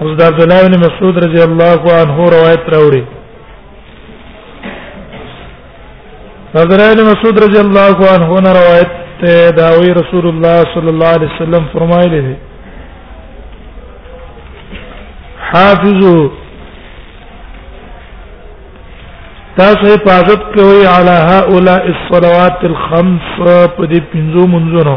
اوس د عبد الله بن مسعود رضی الله عنه روایت راوړي عبد الله بن مسعود رضی الله عنه نه روایت ته دا وی رسول الله صلی الله علیه وسلم فرمایلی دی حافظو تاسو حفاظت کوئ علی هؤلاء الصلوات الخمس په دې پنځو منځونو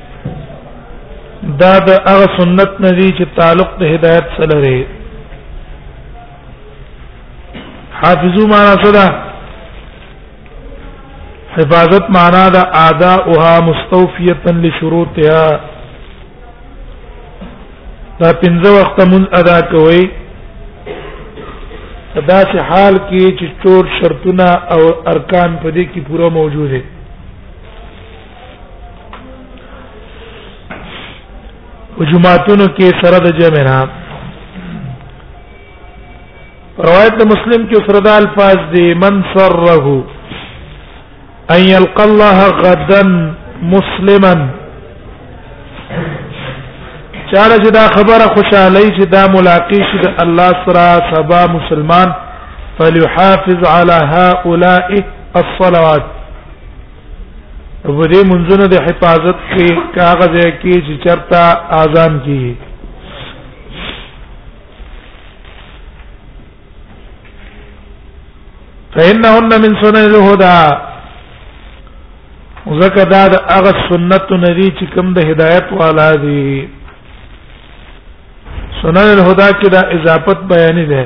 دا د هغه سنت نه دی چې تعلق د هدایت سره لري حافظو معنا صدا حفاظت معنا دا اعداؤها مستوفیه لشروطها دا پنځه وخت مون ادا کوي دا چې حال کې چې ټول شرطونه او ارکان په دې کې پوره موجود دي په جمعاتونو کې سره د جمع نه روایت مسلم کې سره د الفاظ دی من سره ان يلقى الله غدا مسلما چاره چې دا خبره خوشاله چې دا ملاقات شي د الله سره سبا مسلمان فليحافظ على هؤلاء الصلوات په دې منځونو د حفاظت کې کاغذ کې چې چرتا اذان کی فإنهن من سنن الهدى وزکه دا د هغه سنت ندی چې کوم د هدایت والا دی سنن الهدى کې دا اضافت بیان دی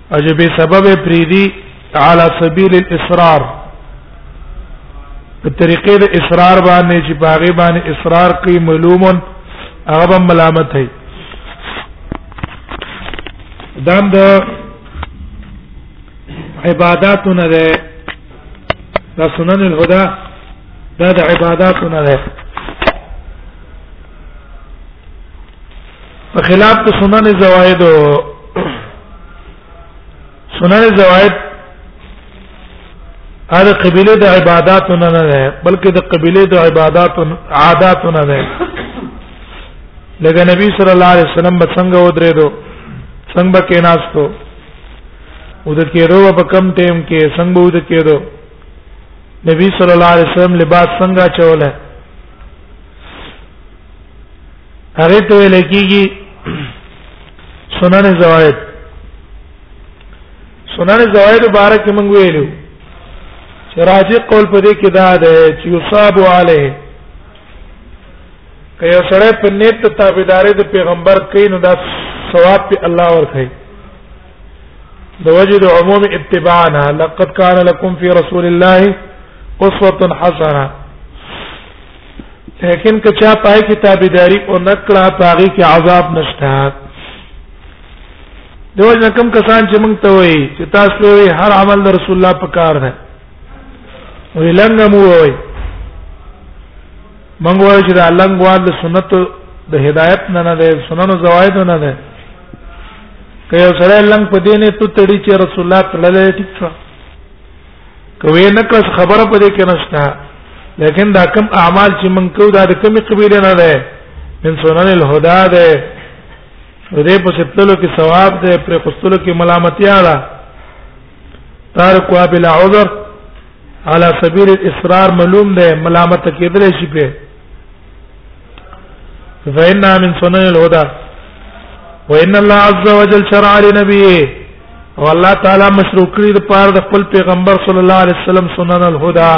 اجه به سبب پریدي على سبيل الاصرار په طریقې د اصرار باندې چې باغې باندې اصرار کوي معلومون هغه ملامت هي دام د عبادتونه ده د سنن الهدى دا د عبادتونه ده په خلاف د سنن زوائد سنن زوائد هر قبيله د عبادت نه نه ده بلکې د قبيله د عبادت عادت نه ده لکه نبی صلی الله علیه وسلم څنګه ودرې دو څنګه کې ناستو او د کېرو په کم ټیم کې څنګه ود کېرو نبی صلی الله علیه وسلم لباس څنګه چوله هغه ته ویل کېږي سنن زوائد سنن زوائد بارک موږ ویلو چې راجح قول په دې کې دا ده چې یصاب علیه که یو سره په نیت تابعداري د پیغمبر کوي نو دا ثواب په الله ورکړي د وجه د عموم اتباعنا لقد كان لكم في رسول الله اسوه حسنه لیکن که چا پای کې تابعداري او نکړه پاغي کې عذاب نشته دیو جن کم کسان چې مونږ ته وایي چې تاسو وایي هر عمل د رسول الله په کار ده وی لنګ مو وایي مونږ وایو چې دا لنګ وال سنت د هدایت نه نه ده سنن زوائد نه ده که یو سره لنګ په دینه ته تړي چې رسول الله صلی الله علیه وسلم کوي نه کړه خبره پدې کې نشته لیکن دا کم اعمال چې من کو دا د کمی قبیله نه ده من سنن الهدى ده دې په ستلو کې ثواب ده پر قصلو کې ملامتي اړه تارک بلا عذر على سبيل الاصرار معلوم ده ملامت کېدل شي په فإنها من سنن الهدى وإن الله عز وجل شرع لنبيه او الله تعالی مشروع کړی د پاره د خپل پیغمبر صلی الله علیه وسلم سنن الهدى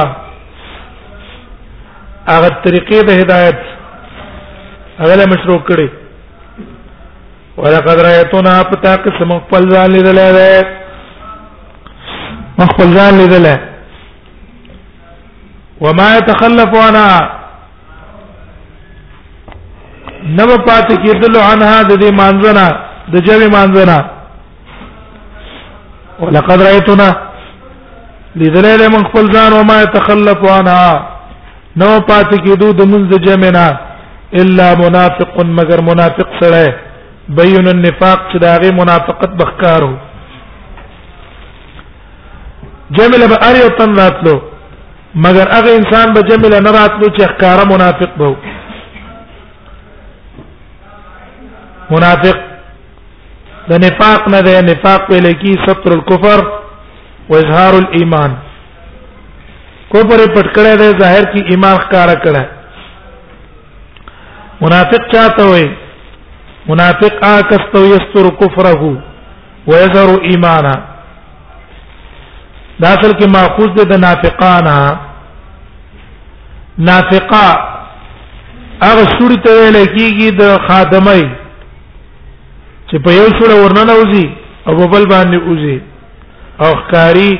هغه طریقې د هدایت هغه له مشروع کړی ولقد رايتنا پتا قسم خپل ځان لیدل دی مخ خپل ځان لیدل دی وما يتخلف انا نو پات کېدل عنها د دې مانځنا د جوی مانځنا ولقد رايتنا لذليل من خپل ځان وما يتخلف عنها نو پات کېدو د منځ جمعنا الا منافق مگر منافق سره بين النفاق چې داغه منافقت بخکارو جمل به ار یو تن راتلو مگر هغه انسان به جمل نه راتلو چې ښکارا منافق به منافق د نفاق نه ده نفاق په لکی ستر الكفر و اظهار الايمان کوپر پټ کړه ده ظاهر کی ایمان ښکارا کړه منافق چاته وي منافق آ کستو یستر کفره ويذر ایمانا دا اصل کې ماخوذ ده د نافقانا نافقا هغه سوري ته ویل کیږي د خادمای چې په یو سره ورننه وځي او په بل باندې وځي او ښکاری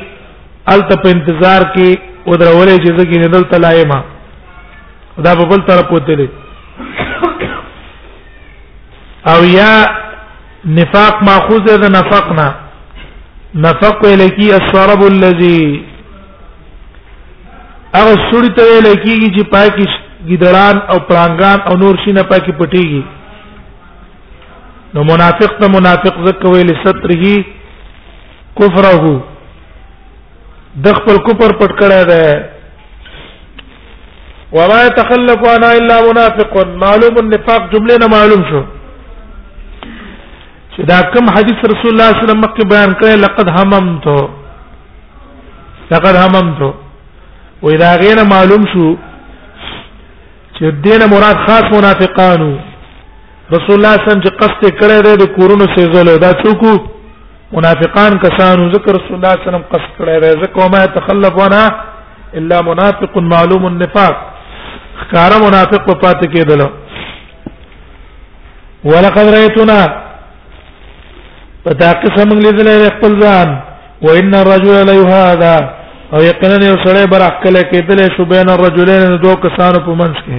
الته په انتظار کې ودرولې چې ځکه نه دلته لایما دا په بل طرف وته او یا نفاق ماخوذ ده نفقنا نفق الکی الشرب الذي هغه سړی ته ویل کیږي چې پاکي ګیدړان او پړانګان او نور شي نه پاکي پټيږي نو منافق ته منافق ځکه ویل ستره کفره د خپل کوپر پټ کړه ده وما يتخلف انا الا منافق معلوم النفاق جمله نه معلوم شو چې دا کوم حدیث رسول الله صلی الله علیه وسلم مکه بیان کړی لقد هممت لقد هممت و اذا غیر معلوم شو چې دینه مراد خاص منافقانو رسول الله صلی الله علیه وسلم چې قصد کړی دی د کورونو سیزلو دا څوک منافقان کسانو ذکر رسول الله صلی الله علیه وسلم قصد کړی دی ځکه ما تخلف وانا الا منافق معلوم النفاق خکار منافق په پات کېدل ولقد رايتنا پتا قسم لیدل خپل ځان وان الرجل لا يهذا او یقینا یو سړی برخ کله کېدل شو بین الرجلین دوه کسانو په منځ کې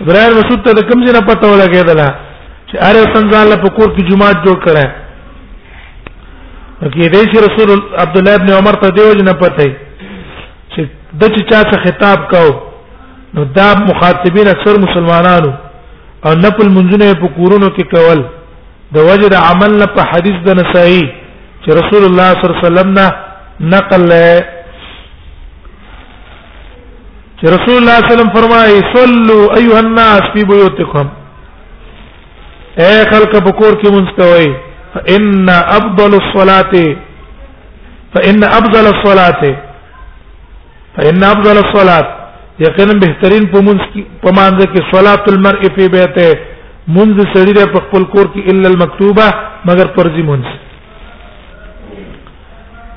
عبدالله مسعود ته کوم ځای نه پته ولګېدله چې اره وطن ځان له پکور کې جمعه جوړ کړه کې دې چې رسول عبد الله ابن عمر ته دیو جن پته چې د چې چا څخه خطاب کاو نو دا مخاطبین اکثر مسلمانانو او نپل منځونه په کورونو کې کول د وجه د عمل نه په حدیث د نسائی چې رسول الله صلی الله علیه وسلم نه نقل چې رسول الله صلی الله علیه وسلم فرمایي صلوا ايها الناس في بيوتكم اے خلق بکور کې مستوي فان افضل الصلاه فان افضل الصلاه فان افضل الصلاه یقینا بهترین په منځ کې په مانځ کې صلات المرء فی بیته منځ سړی په خپل کور کې الا المکتوبه مگر فرضی منځ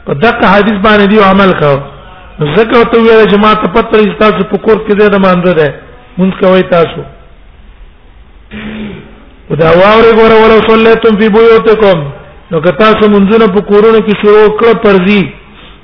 په دغه حدیث باندې دی عمل کاو زکه ته ویل چې ما ته پته لري تاسو په کور کې زیاده مانده ده مونږ کوي تاسو ودا واورې ګوره ولا صلیتم فی بیوتکم نو که تاسو مونږونه په کورونو کې شروع کړ پرځي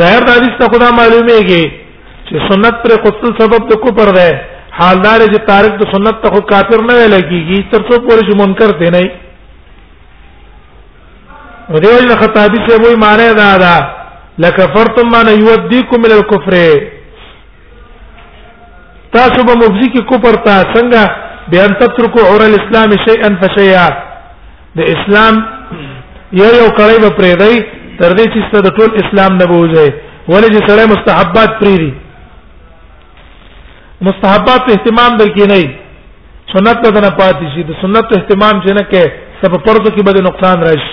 ظاهر حدیث ته خدا معلومیږي چې سنت پر قتل سبب د کفر ده حالدار چې تارک د سنت ته کافر نه ویل کیږي تر څو پورې چې منکر دی نه نو دیو جن خطابی سے وہی معنی دا دا لکفرتم ما یودیکم من الكفر تاسو به مفزی کی کفر تا څنګه بیان تترکو اور الاسلام شیئا فشیئا د اسلام یو یو کړی به پرې دی تر دې چې ست د ټول اسلام نه بوځي ولې چې سړی مستحبات پرې دي مستحبات په اهتمام در کې نه سنت ته نه پاتې شي د سنت اهتمام چې نه کې سب پردو کې به نقصان راشي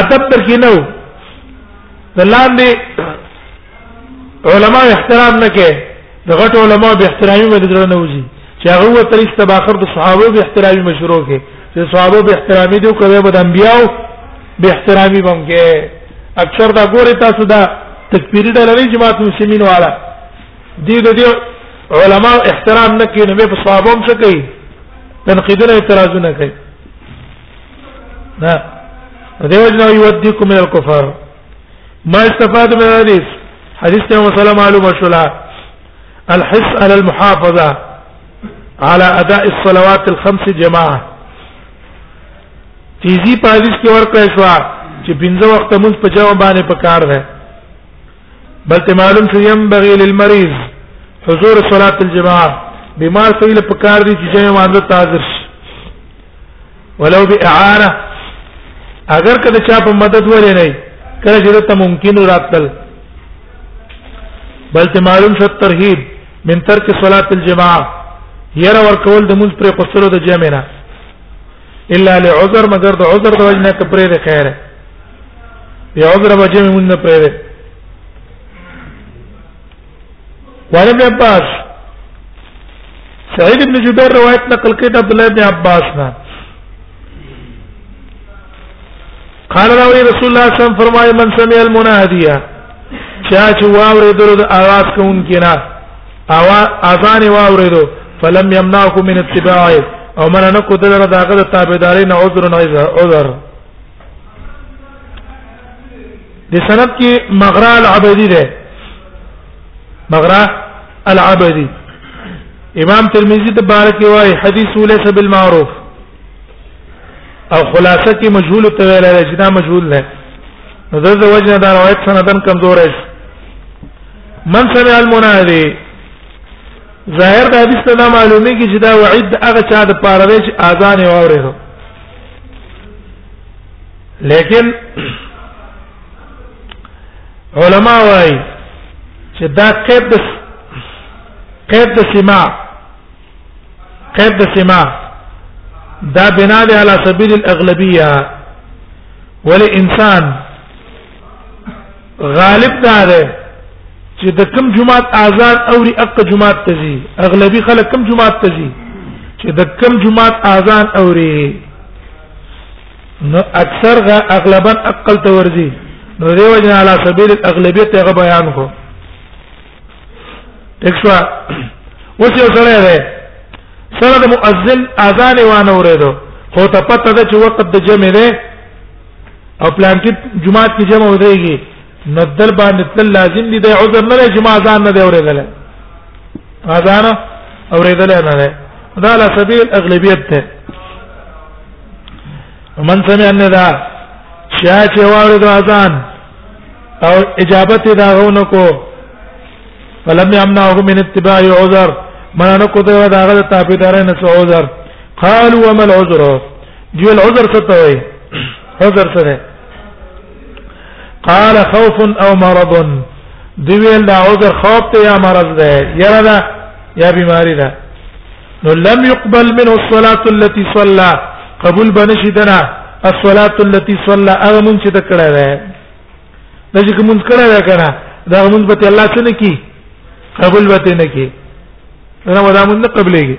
ادب در کې نه د لاندې علما احترام نه کوي د غټ علما به احترامي مې درنه نه وځي چې هغه و تر است باخر د صحابه به احترامي مشروع کې چې صحابه به احترامي دي کوي به د انبياو به احترامي بم کې اکثر دا ګوره تاسو دا تکفیری ډلې جماعت مسلمانین والا دي د دې علما احترام نه کوي نو په صحابه هم څه کوي تنقیدونه اعتراضونه کوي نه دیو جنا یودیکم من الکفار ما استفاد من الحديث حديث ته مسله معلومه شولا الحس على المحافظه على اداء الصلوات الخمس جماعه تیزی په حدیث کې ورکړی شو چې پنځه وخت موږ په جواب باندې پکار ده بلته معلوم شو یم بغي للمریض حضور صلات الجماعه بیمار سویل پکار دي چې جمع باندې تاذر شي ولو باعاره اگر کله چا په مدد ولې نه کله چې ته ممکن راتل بل ته معلوم شو ترهیب من ترک صلاه الجماعه ير ور کول د مول پر قصلو د جمعنا الا لعذر مگر د عذر د وجنه کپره د خیره بیا عذر وجه مونږ نه پرې وعن ابن عباس سعيد بن جبير رواية نقل كيد عبد الله بن عباس نا قال راوي رسول الله صلى الله عليه وسلم فرمای من سمع المناديا چا چې واورېدل د आवाज کوونکی نه اوا اذان واورېدو فلم يمنعه من اتباعه او من نه کو دلته داغه تابعداري نه عذر نه عذر د سند کې مغرا العبدي ده مغرا العبدي امام ترمذی د بارک وايي حدیث ليس بالمعروف او خلاصه کې مجهول ته ویل چې دا مجهول نه نو د وجه دا روایت سندن کمزور دی من سمع المنادي ظاهر د حدیث ته معلومیږي چې دا وعید هغه چا د پاره دی چې اذان یې واورېدو لیکن علما وايي چې دا قید د قید د سما قید د سما دا بنا دی على سبيل الاغلبيه ولانسان غالب دا ده چې د کم جماعت آزاد اوري اق جماعت تزي اغلبي خلک کم جماعت تزي چې د کم جماعت آزان اوري نو اکثر غا اغلبا اقل ته ورځي نو دی وجه علی سبیل الاغلبیت هغه بیان کو تکوا اوس یو سره ده سره د مؤذن اذان وانه ورېدو خو ته پته ده چې وخت د جمع ده او پلان کې جمعه کې جمع ودرېږي نو دل باندې تل لازم دي د عذر نه چې ما ځان نه دی اورېدل اذان اورېدل نه دی دا له سبیل اغلبیت ته من سمع ان دا شیا چې واره د اذان او اجابت دا غونو کو فلم يمنعه من اتباع عذر ما نو کو دا غل تابعدار نه عذر قالوا وما العذر دی ول عذر څه ته وای عذر څه ده قال خوف او مرض دی ول دا عذر خوف ته یا مرض ده یره ده یا بیماری ده نو لم يقبل منه الصلاه التي صلى قبول بنشي دنا الصلاه التي صلى هغه مونږ چې تکړه ده دا چې مونږ کړه ده کنه دا مونږ به الله څخه کی قبول به نه کی نه ودا مونږ نه قبلېږي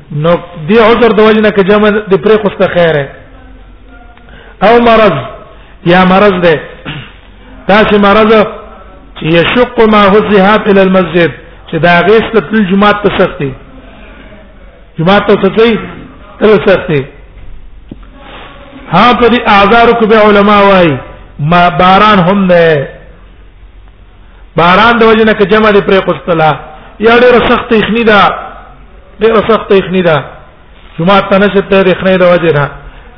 نو دی عذر د وجنه کې جمع د پرې خوسته خیر او مرض یا مرض ده تاسو مرض چې یشق ما هو الذهاب الى المسجد چې دا غیس ته تل جمعه ته سختي جمعه ته سختي تل سختي ها په دې اعذار کو به علما وایي ما باران هم نه باران د وجنه کې جمع د پرې خوسته لا یا ډېر سخت یخنی ده ډیر سخت یخنی ده جمعه ته نشه ته یخنی د وجه نه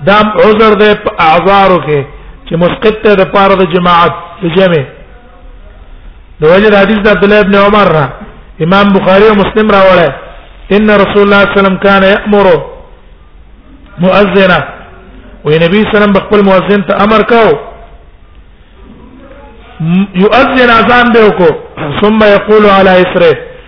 دا عذر ده په اعذارو کې چې مسقط ته د پاره د جماعت د جمع د وجه د حدیث د عبد الله ابن عمر را امام بخاری او مسلم راوړی ان رسول الله صلی الله علیه وسلم کان یامر مؤذنا وی نبی صلی الله علیه وسلم خپل مؤذن ته امر کاو يؤذن اذان به وکړو ثم يقول على اسره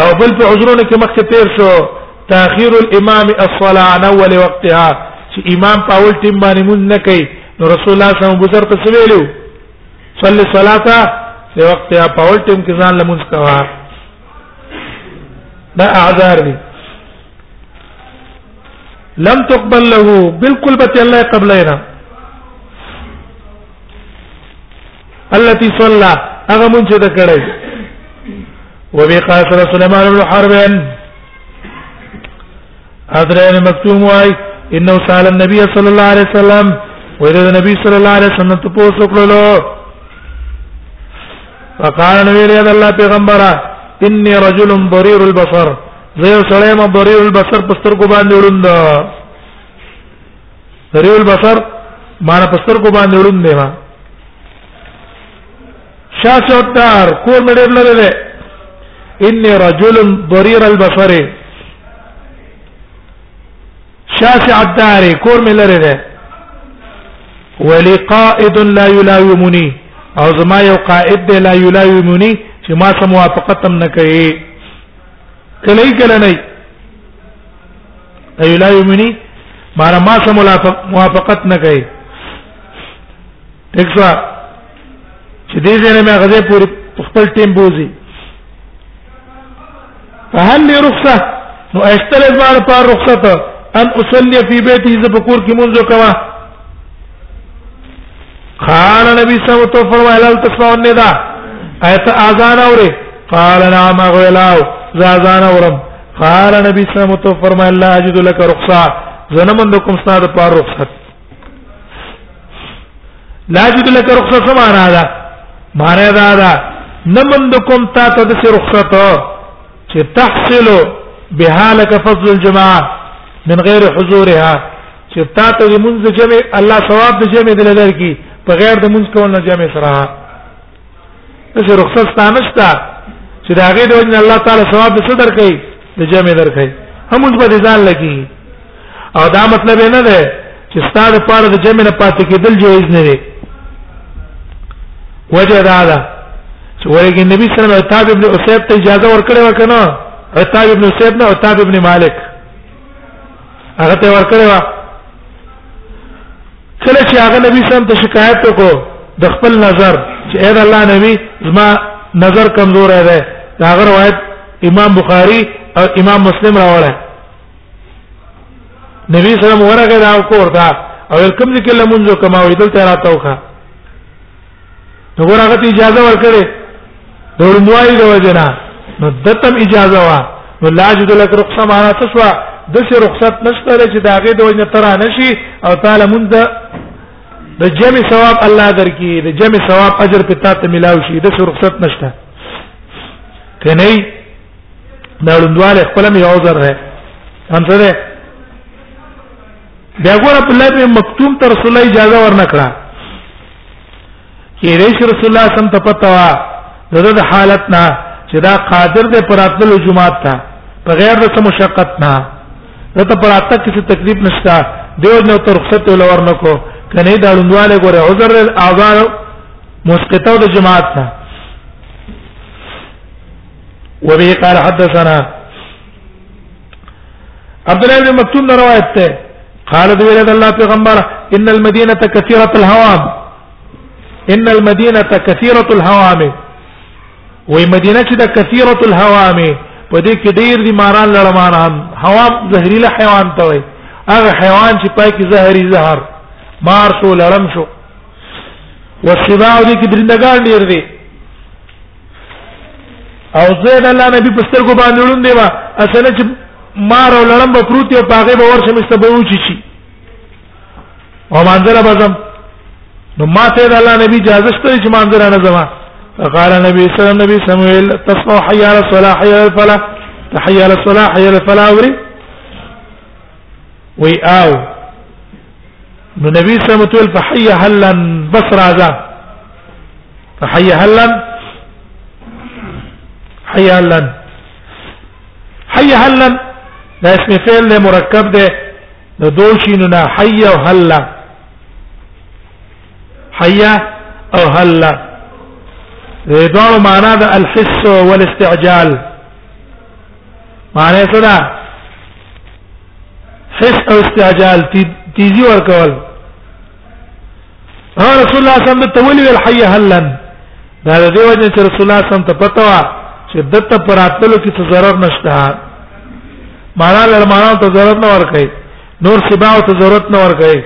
او بل په عذرونو کې مخکې تیر شو تاخير الامام الصلاه عن اول وقتها چې امام په اول ټیم باندې مونږ نه کوي نو رسول الله صلی الله علیه وسلم بزر ته ویلو صلی صلاه په وخت یا په اول ټیم کې ځان لمونځ کوا دا اعذار دي لم تقبل له بالکل بت الله قبلنا التي صلى هغه مونږ چې دا کړی وبقاصر سليمان بن حرب حضرت مکتوم واي انه سال النبي صلى الله عليه وسلم وإذا النبي صلى الله عليه وسلم تاسو کړلو فقال نبی رضی الله پیغمبره اني رجل ضرير البصر زه سليمان ضرير البصر پستر کو باندې وړم سریع البصر معنی پستر کو باندې وړوند دی ما شاشه الدار کور مې ډېر لري ده اني رجل ضرير البصر شاشه الدار کور مې لري ده ولي قائد لا يلاومني او زما یو قائد دی لا يلاومني چې ما سم موافقتم نه کوي کله کله نه ای لا یمنی مارا ما سره موافقت نه کوي دښوا چې دې ځای نه مې غزه پوری خپل ټیم بوزي فهل لي رخصه نو اشتل زمانه پر رخصت ان اصلي في بيتي ز بکور کې مونږ کوا قال نبی صلی الله علیه وسلم فرمایل هل تسمع النداء ایت اذان اوره قال نعم غلاو ز اذان اورم قال نبی صلی الله علیه وسلم فرمای الله اجد لك رخصه زنمن د کوم ستاد پر رخصت لا اجد لك رخصه سمانا دا معنی دا دا نمن د کوم تا ته د رخصت چې تحصل بها لك فضل الجماعه من غیر حضورها چې تا ته د منځ جمع الله ثواب د جمع دلته کی په غیر د منځ کول نه جمع سره چې رخصت ستانه شته چې دا غي د وجه الله تعالی ثواب څه درکې د جمع درکې هم موږ به ځان لګي او دا مطلب نه ده چې ستاره پاره د جمع نه پاتې کېدل جوړ نه دي وجه دا ده چې ورګي نبی صلی الله علیه وسلم عتاب ابن اسید ته اجازه ورکړې وکنه عتاب ابن اسید نه عتاب ابن مالک هغه ته ورکړی و کله چې هغه نبی سم ته شکایت وکړو د خپل نظر چې اې الله نبی زما نظر کمزور دی دا هغه روایت امام بخاری او امام مسلم راوړی نبی سلام ورغه دا کور دا او کوم ذکر لمونځ کوما وې دلته راتاوخه نو هغه ته اجازه ورکړي د ورندوای د وجنا نو دتم اجازه وا نو لاجد لك رخصه معنا تسوا د څه رخصت نشته چې دا غي د وجنا ترا نشي او تعالی مونږ د جمع ثواب الله درکې د جمع ثواب اجر په تا ته ملاوي شي د څه رخصت نشته کني دا ورندواله خپل مې اوزر ده هم څه ده بیا ګور عبد الله بن مکتوم تر رسول الله اجازه ورنکړه کې ریش رسول الله سم ته پتا وا دغه حالت نه چې دا قادر دی پر خپل جمعات ته بغیر د مشقت نه دته پر اته کې تکلیف نشته دیو نه تر رخصت ول ورنکو کنه دا لوندواله ګوره عذر الاذان مسقطه د جماعت ته وبه قال حدثنا عبد الله بن مکتوم نے روایت ہے قال ذو ولد الله پیغمبر ان المدينه كثيره الهوام ان المدينه كثيره الهوام وې مدینه چې د كثيره الهوام په دې کې ډېر دي ماران لړمانان هوام زهريله حیوان ته وي هغه حیوان چې پای کې زهري زهر مار شو لړم شو والسباع دې کې درندګان ډېر دي او زید الله نبی په سترګو باندې ورون دی وا اسنه چې مار او لړم به پروت یو پاغه به ورشه مست به وچی چی او منظر بزم نو ما ته د الله نبی اجازه شته چې منظر نه زما قال نبی صلی الله علیه وسلم تصبح حي على الصلاه حي على الفلاح تحي على الصلاه حي على الفلاح اوري وي او نو نبی صلی الله علیه وسلم فحي هلا بصر عذاب حي هلا حي هلا حي هلا دا اسم فعل له مرکب ده د دوه شینو نه حي او هلا حي او هلا دا دوه معنا ده الحس والاستعجال معنی څه ده حس او استعجال تیزی ورکول قال رسول الله صلی الله علیه وسلم تولي الحي هلن دا د دې وجه چې رسول الله صلی الله علیه وسلم ته پته وا چې دته پراتلو کې څه ضرر نشته معنا لرمانو ته ضرر نه ور کوي نور سباو ته ضرورت نه ور کوي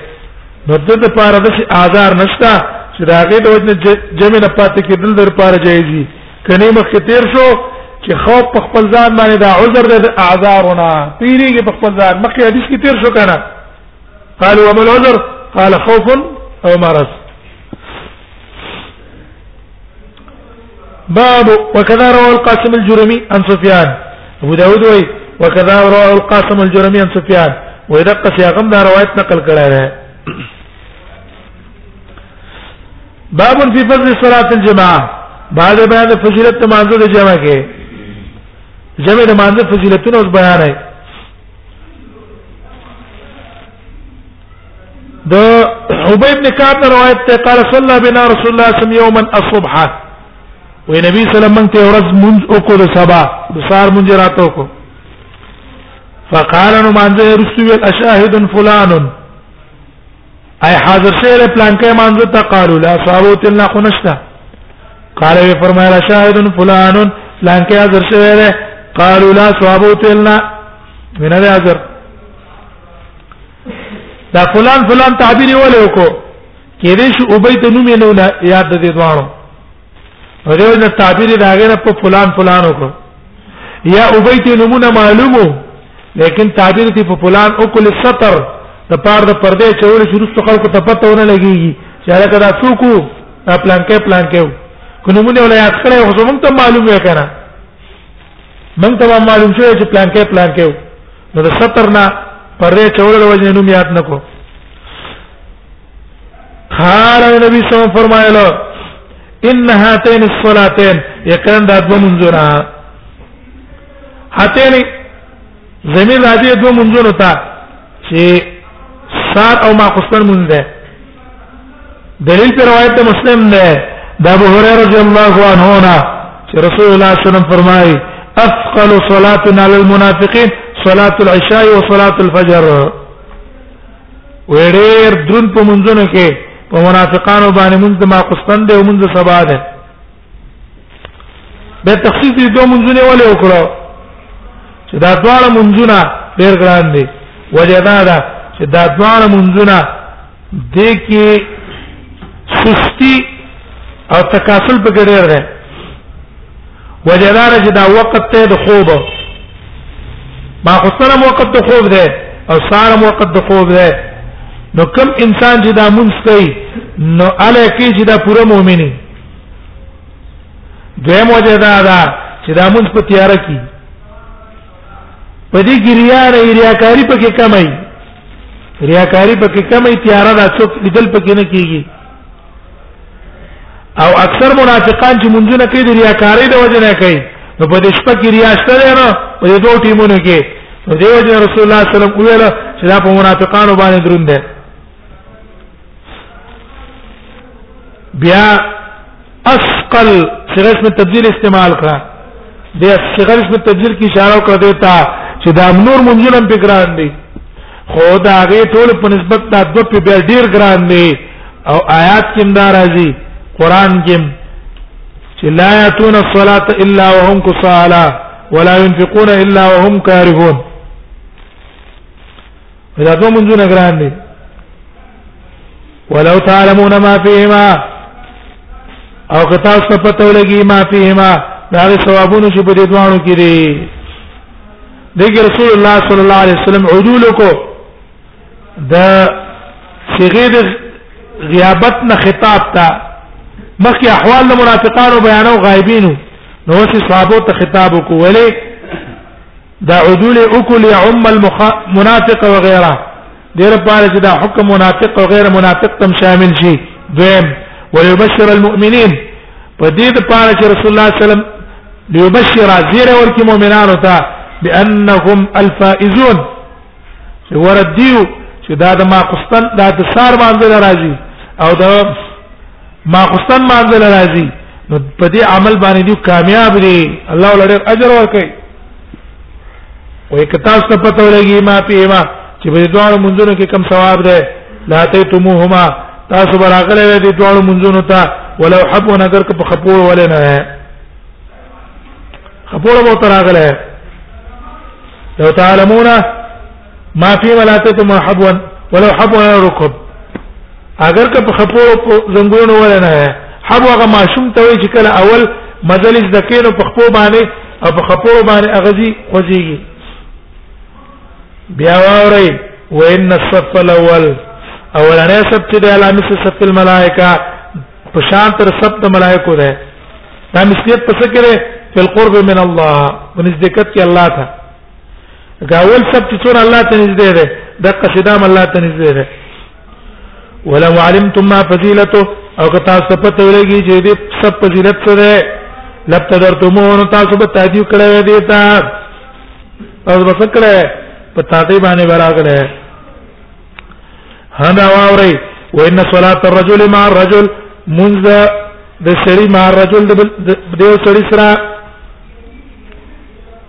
نو د دې لپاره د شي آزار نشته چې دا غي د وجه جمع نه پاتې کېدل در لپاره جایز دي کني مخ کې تیر شو چې خوف په خپل ځان باندې دا عذر د اعذارونه پیریږي په خپل ځان مخکې حدیث کې تیر شو کنه قالوا وما العذر قال خوف او مرض باب وكذا روى القاسم الجرمي عن سفيان ابو داود وي وكذا روى القاسم الجرمي عن سفيان واذا قصي غم دا روایت نقل کړه ده باب في فضل صلاه الجماعه بعد بيان فضيلت تمازو د جمع کې جمع د مانزه فضیلتونه اوس بیان د ابي بن كعب روایت ته قال صلى بنا رسول الله صلى الله عليه وسلم يوما الصبح وي نبي صلى الله عليه وسلم ته ورځ مونږ وکړو د سبا د سار مونږ راته وکړو فقال نو مانځه رسول اشاهد فلان اي حاضر شوی له پلان کې مانځه ته قالو لا صحابو تلنا خنشتا قال وی فرمایلا شاهد فلان پلان کې حاضر شوی له قالو لا صحابو تلنا من هذا حاضر دا فلان فلان تعبیر ولې وکړو کې دې شو ابي ته نوم نه یاد دې دوانو نو دیو نه تعبیر دا غیر په فلان فلان وکړو یا وبیت نمونه معلومو لیکن تعبیر دی په فلان او کل سطر د پار د پردې چول شروع څخه خلکو ته پته ونه لګیږي چې هغه کدا څوک دا پلان کې پلان کې کو نمونه ولا یاد کړی خو زمونږ ته معلوم یې کنه مونږ ته معلوم شوی چې پلان کې پلان کې نو د سطر نه پردې چول وجه نوم یاد نکو قال النبي صلى الله عليه وسلم فرمایله ان هاتين الصلاتين یقین دا دو منځونه هاتين زمير راځي دو منځونه ته چې سار او ما قصن منځ ده دلیل پر روایت مسلم ده د ابو هريره رضی الله عنه نه چې رسول الله صلی الله علیه وسلم فرمایي اثقل صلاتنا للمنافقين صلاه العشاء وصلاه الفجر وړیر درن په منځونو کې په منافقانو باندې مونږ ما قسطن دی مونږ سبا ده به تخصیص دې دوه منځونه ولې وکړو چې دا دواړه منځونه ډېر ګران دي وجه دا ده چې دا دواړه منځونه د کې سستی او تکاسل په ګډه راغی وجدار چې دا وخت ته د خوب ما خو سره وخت د خوب ده او ساره وخت د خوب ده نو کم انسان چې دا مونږ کوي نو اله کې چې دا پوره مؤمني دویم وجه دا ده چې دا مونږ په تیار کې په دې کې ریا نه ریاکاری پکې کمای ریاکاری پکې کمای تیار ده څوک لیدل پکې نه کیږي او اکثر منافقان چې منځونه کوي د ریاکاری د وجه نه کوي نو په دې شپه کې ریا شته نه په دې دوه ټیمونو کې نو دی وجه رسول الله صلی الله علیه وسلم ویل چې دا په منافقانو باندې دروند ده بیا اسقل صيغه اسم تبديل استعمال کړه د صيغه اسم تبديل کی اشاره وکړه دیتا چې دا نور منځونه په ګران دي خو دا غي ټول په نسبت دا د په بیا ډیر ګران دی او آیات کې دا راځي قران کې چې لا یاتون الصلاه الا وهم کسالا ولا ينفقون الا وهم كارهون دا دوه منځونه ګران دي ولو تعلمون ما فيهما او که تاسو ته پته ولګي ما فيهما دا ثوابونه چې په دې دوانو کې دي دغه رسول الله صلی الله علیه وسلم عدول کو د صيغه د غیابت نه خطاب تا مخکې احوال د منافقانو بیانو غایبینو نو اوس صحابو ته خطاب کو ولی دا عدول اکل يعم المنافق وغيره دیر پاره چې دا حکم منافق او غیر منافق تم شامل شي دویم وليبشر المؤمنين په دې د پاره چې رسول الله صلی الله علیه وسلم ليبشر زیر ورکی مؤمنانو ته بانهم الفائزون چې وردیو چې دا د ما قسطن دا د سار باندې راځي او دا ما خستان مانځل راځي نو په دې عمل باندې دی کامیاب دی الله ولر اجر ورکړي وای کتا ست پته ولګي ما په ما چې په دوه منځونو کې کم ثواب ده لا ته تموهما تاسو براغله دې دوه منځونو ته ولو حب نظر کې په خپور ولې نه خپور مو تراغله لو تعلمون ما فی ولاتکم حبوا ولو حبوا ركب اگر که په خپو زنګونو ولنه حبوا غ ماشوم ته وی چې کله اول مجلس دکینو په خپو باندې او په خپو باندې اغزي خوځيږي بیا وری وان الصف الاول اولنې صف چې د علامه صف الملائکه په شان تر صف د ملائکه ده دا مسلیت پس کړي په قرب من الله ونزدکت کې الله ته داول سبت تور الله ته نږدې ده د قصدام الله ته نږدې ده ولو علمتم ما فضيلته او که تاسو پته ولګي چې دې سب فضیلت څه ده لبتدرتمون تاسو به تاجیو کړو دې تا تاسو به کړه په تاتې باندې براغله هدا واوري وان صلاه الرجل مع الرجل منذ د سړي مع الرجل د یو سړي سره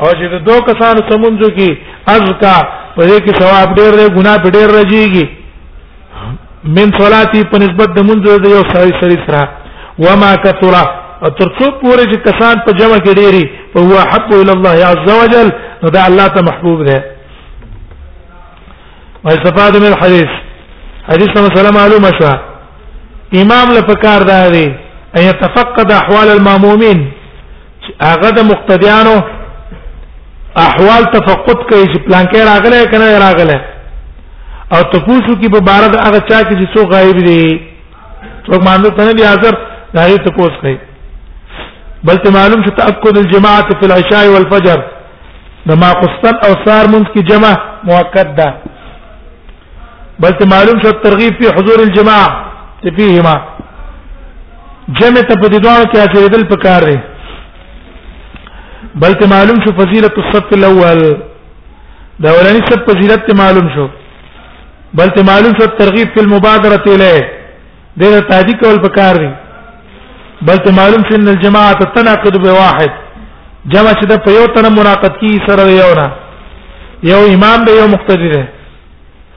او چې د دوه کسانو سمونځو کې ازکا په دې کې ثواب ډېر دی ګناه په ډېر راځيږي من صلاتي په نسبت د منځو د یو سړي سړي سره وما کثرا تر څو پورې چې کسان په جمع کې ډېری په هو حب الى الله عز وجل نو دا الله ته محبوب دی واستفاد من الحديث حديث مثلا معلومه شو امام لپاره کار دی ان يتفقد احوال المامومين هغه د مقتدیانو احوال تفقد کوي چې پلان کې راغله کنه راغله او تفوسو کې په بار د هغه چا کې چې څو غایب دي څوک مانده ته نه دي حاضر دا یې تفوس کوي بل ته معلوم چې تاکد الجماعت فی العشاء والفجر د ما قسطن او سار منځ کې جمع مؤکد ده بل ته معلوم شو ترغیب په حضور الجماعه فيهما جمع ته په دې دوه کې اچېدل پکار دی بلته معلوم شو فضیلت الصف الاول دا ولني صف فضیلت معلوم شو بلته معلوم شو ترغیب فی المبادره الیه دغه تادی کول پکار دی بلته معلوم شو ان الجماعه تناقض بواحد جمع چې د په یو تن مناقض کی سره یو نه یو امام به یو مقتدی دی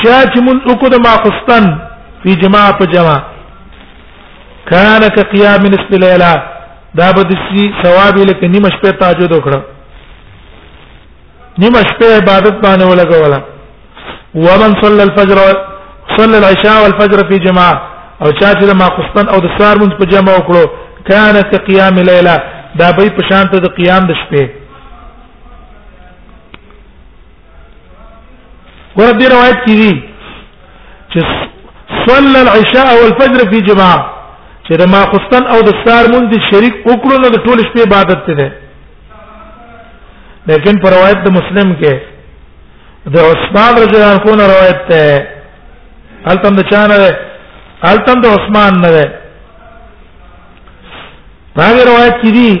چا چې مونږ وکړو د ماخستن په جما په جما کان ک قیام نصف لیلا دا به د سی ثواب لکه نیمه شپه تهجد وکړه نیمه شپه عبادت باندې ولګولا ومن صلى الفجر صلى العشاء والفجر في جماعه او چا چې ما قسطن او د سار مونږ په جمع وکړو کان ک قیام لیلا دا به په شان ته د قیام د شپې ورد دې روایت کې دي چې صلى العشاء والفجر في جماعه چې د ماخستن او د سار مونږ شریک وکړو نو د ټول شپې عبادت ته ده لیکن پر روایت د مسلم کې د عثمان رضی الله عنه نه روایت ده التم د چا نه ده التم د عثمان نه ده هغه روایت کې دي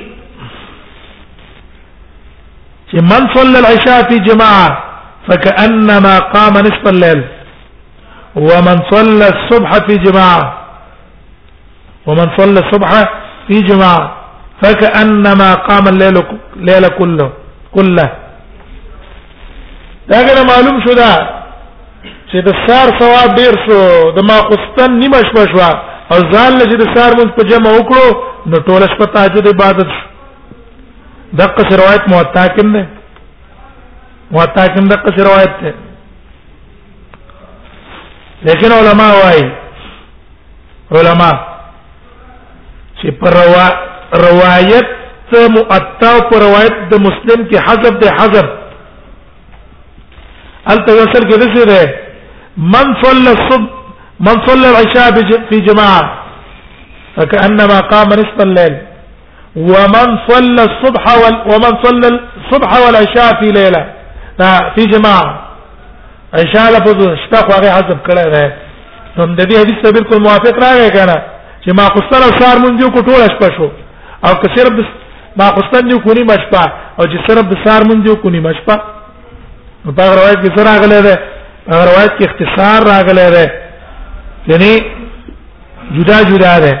چې من صلى العشاء في جماعه فكانما قام نصف الليل ومن صلى الصبح في جماعه ومن صلى الصبح في جماعه فكانما قام الليل ليل كله كله دا کنه معلوم شو دا چې د سار ثواب ډیر شو د ما قسطن نیمه شپه شو او ځان لږه د سار مونږ په جمع وکړو نو ټول شپه تهجد عبادت شو دغه روایت موطا کې ده موطا کې دغه روایت ده لیکن علما وايي علما چې پر روا روایت مؤتا او پر روایت د مسلم کې حذف ده حذف الته وصل کې څه ده من صلى الصبح من صلى العشاء في جماعه فكانما قام نصف الليل ومن صلى الصبح وال... ومن صلى الصبح والعشاء في ليله دا في جماعه عشاء لفظ شپه خو هغه حذف کړی دی نو د دې حدیث ته بالکل موافق راغی کنه چې ما خستر او سار مونږ کو ټول شپه شو او که صرف ما خستر دی کو نیمه شپه او چې صرف د سار مونږ کو نیمه شپه په روایت کې سره راغلی دی هغه روایت کې اختصار راغلی دی یعنی جدا جدا ده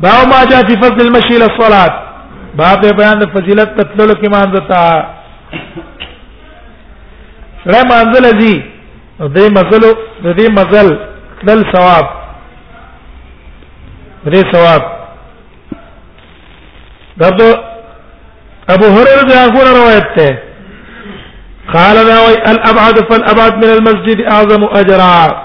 باو ما جاء فی فضل المشی الى الصلاه باب بیان د فضیلت تطلل کې مانځه تا سره مانځل دي د دې مزل د دې مزل تل ثواب دې ثواب دغه ابو هريره رضی الله عنه روایت ده قال ذا الابعد فالابعد من المسجد اعظم اجرا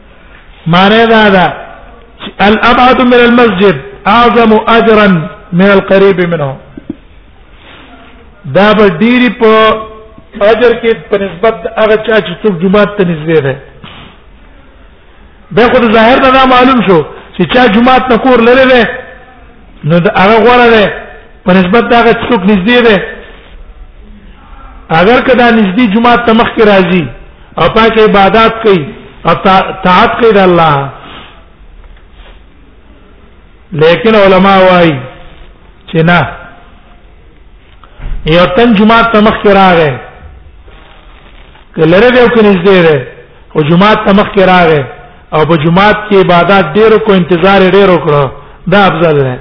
معنی دا ده الابعد من المسجد اعظم اجرا من القريب منه دا به ډيري په اجر کې په نسبت هغه چا چې څوک جمعه ته نږدې ده به خو د ظاهر نه دا معلوم شو چې چا جمعه ته کور لري ده نو دا هغه غوړه ده په نسبت دا هغه څوک نږدې ده اگر کدا نږدې جمعه ته مخ کې راځي او پاک عبادت کوي او طاعت کوي د الله لیکن علما وايي چې نه یو تن جمعه ته مخ کې راغی کله لري او کني دې ده او جمعه ته مخ کې راغی او په جمعه کې عبادت ډیرو کو انتظار ډیرو کړو دا افضل ده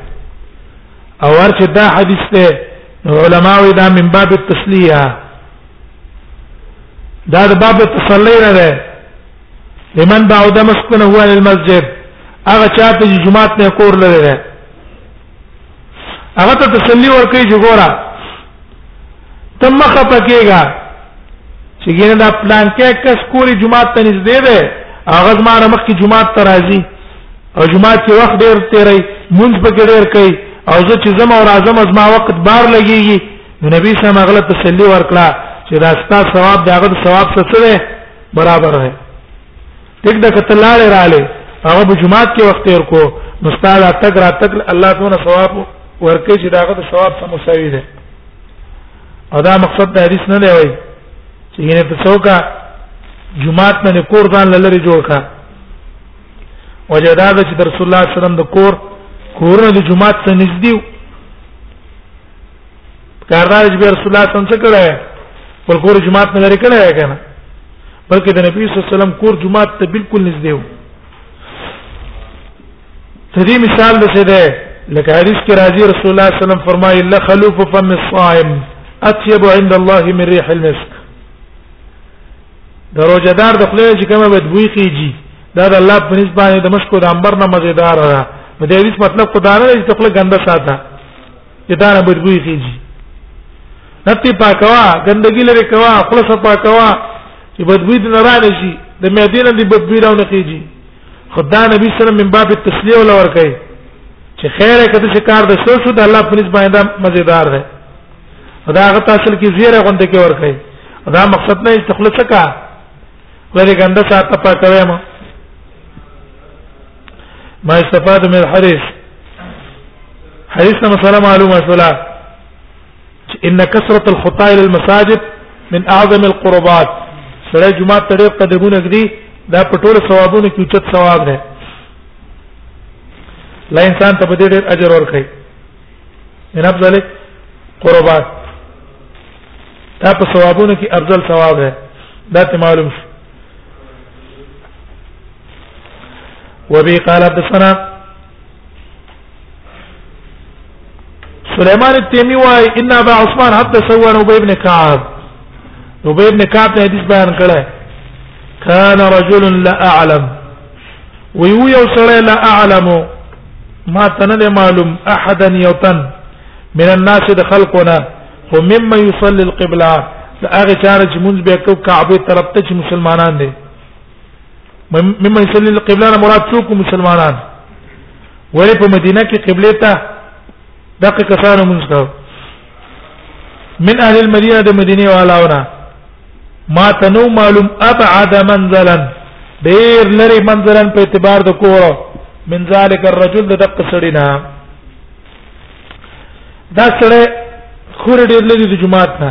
او ورته دا حدیث ته علماء دا من باب التسلیه دا د باب تصلی نه ده لمن بعد مسكنه هو المسجد هغه چاته چې جمعات نه کور لري ده هغه ته تسلی ورکړي چې ګورا تم مخه پکېګا چې ګینه دا پلان کې کس کوری جمعات ته نږدې ده هغه ما مخ کې جمعات ته راځي او جمعات کې وخت ډیر تیری مونږ پکې ډیر کوي او زه چې زما او راځم از ما وخت بار لګيږي نو نبی صلی الله علیه وسلم تسلی ورکړه چې دا ستا ثواب دا غد ثواب څه څه دی برابر دی ټیک دا کته لاړې رااله هغه په جمعات کې وخت تیر کو نو ستاله تک را تک الله تعالی ثواب ورکړي چې دا غد ثواب سم مساوي دی او دا مقصد د حدیث نه دی وای چې ینه ته څوکا جمعات نه کور ځان لری جوړ کا وجدا چې رسول الله صلی الله علیه وسلم د کور کورونه د جمعات ته نږدې کاردار چې رسول الله صلی الله علیه وسلم کړه پر کور جماعت نه لري کړه کنه بلکې د نبی صلی الله علیه وسلم کور جماعت ته بالکل نږدې و تدې مثال د څه ده لکه حدیث کې راځي رسول الله صلی الله علیه وسلم فرمایي لا خلوف فم الصائم اطيب عند الله من ريح المسك د روزدار د خپل چې کومه بدبوې کیږي دا د الله په نسبت باندې د مشکو د انبر نه مزیدار ده د دې مطلب خدای نه چې خپل ګنده ساته دانه بدبوی کیږي نتی پاکوا ګندګی لري کوا خپل څه پاکوا چې بدبوی دې نه رانه شي د مېدین دې بدبوی راونه کیږي خدای نبی صلی الله علیه وسلم من باب التسلیه ولا ور کوي چې خیره کته چې کار د سو شو د الله په نسبت باندې مزیدار ده دا هغه تاسو کې زیره غونډه کې ور کوي دا مقصد نه استخلاص کا ولې ګنده ساته پاکوي ما ما استفاد من الحديث حديثنا مسألة معلومة شولا إن كثرة الخطى إلى المساجد من أعظم القربات سره جمعه ته ډېر قدمونه کړي دا په ټولو ثوابونو کې اوچت ثواب دی لا انسان ته په دې ډېر اجر ورکړي ان افضل قربات دا په ثوابونو کې افضل ثواب دی دا ته معلوم شي وبي قال حدثنا سليمان التيمي واي ان ابا عثمان حدثه عن ابي بن كعب ابي بن كعب حديث بيان کړه كان رجل لا اعلم ويو يو سره لا اعلم ما تنه معلوم احدا يوتن من الناس دخلقنا ومما يصلي القبلة دا هغه چاره چې مونږ به کو کعبه طرف ته چې مسلمانان دي مما يصلي القبلة مراد څوک مسلمانان ولې په مدینه کې قبله ته دغه کسانو مونږ کاو من اهل المدینه د مدینه والاونه ما تنو معلوم ابعد منزلا ډیر لري منزلا په اعتبار د کور من ذلك الرجل د دقه سړینا دا سړی خور ډیر لري د جمعات نه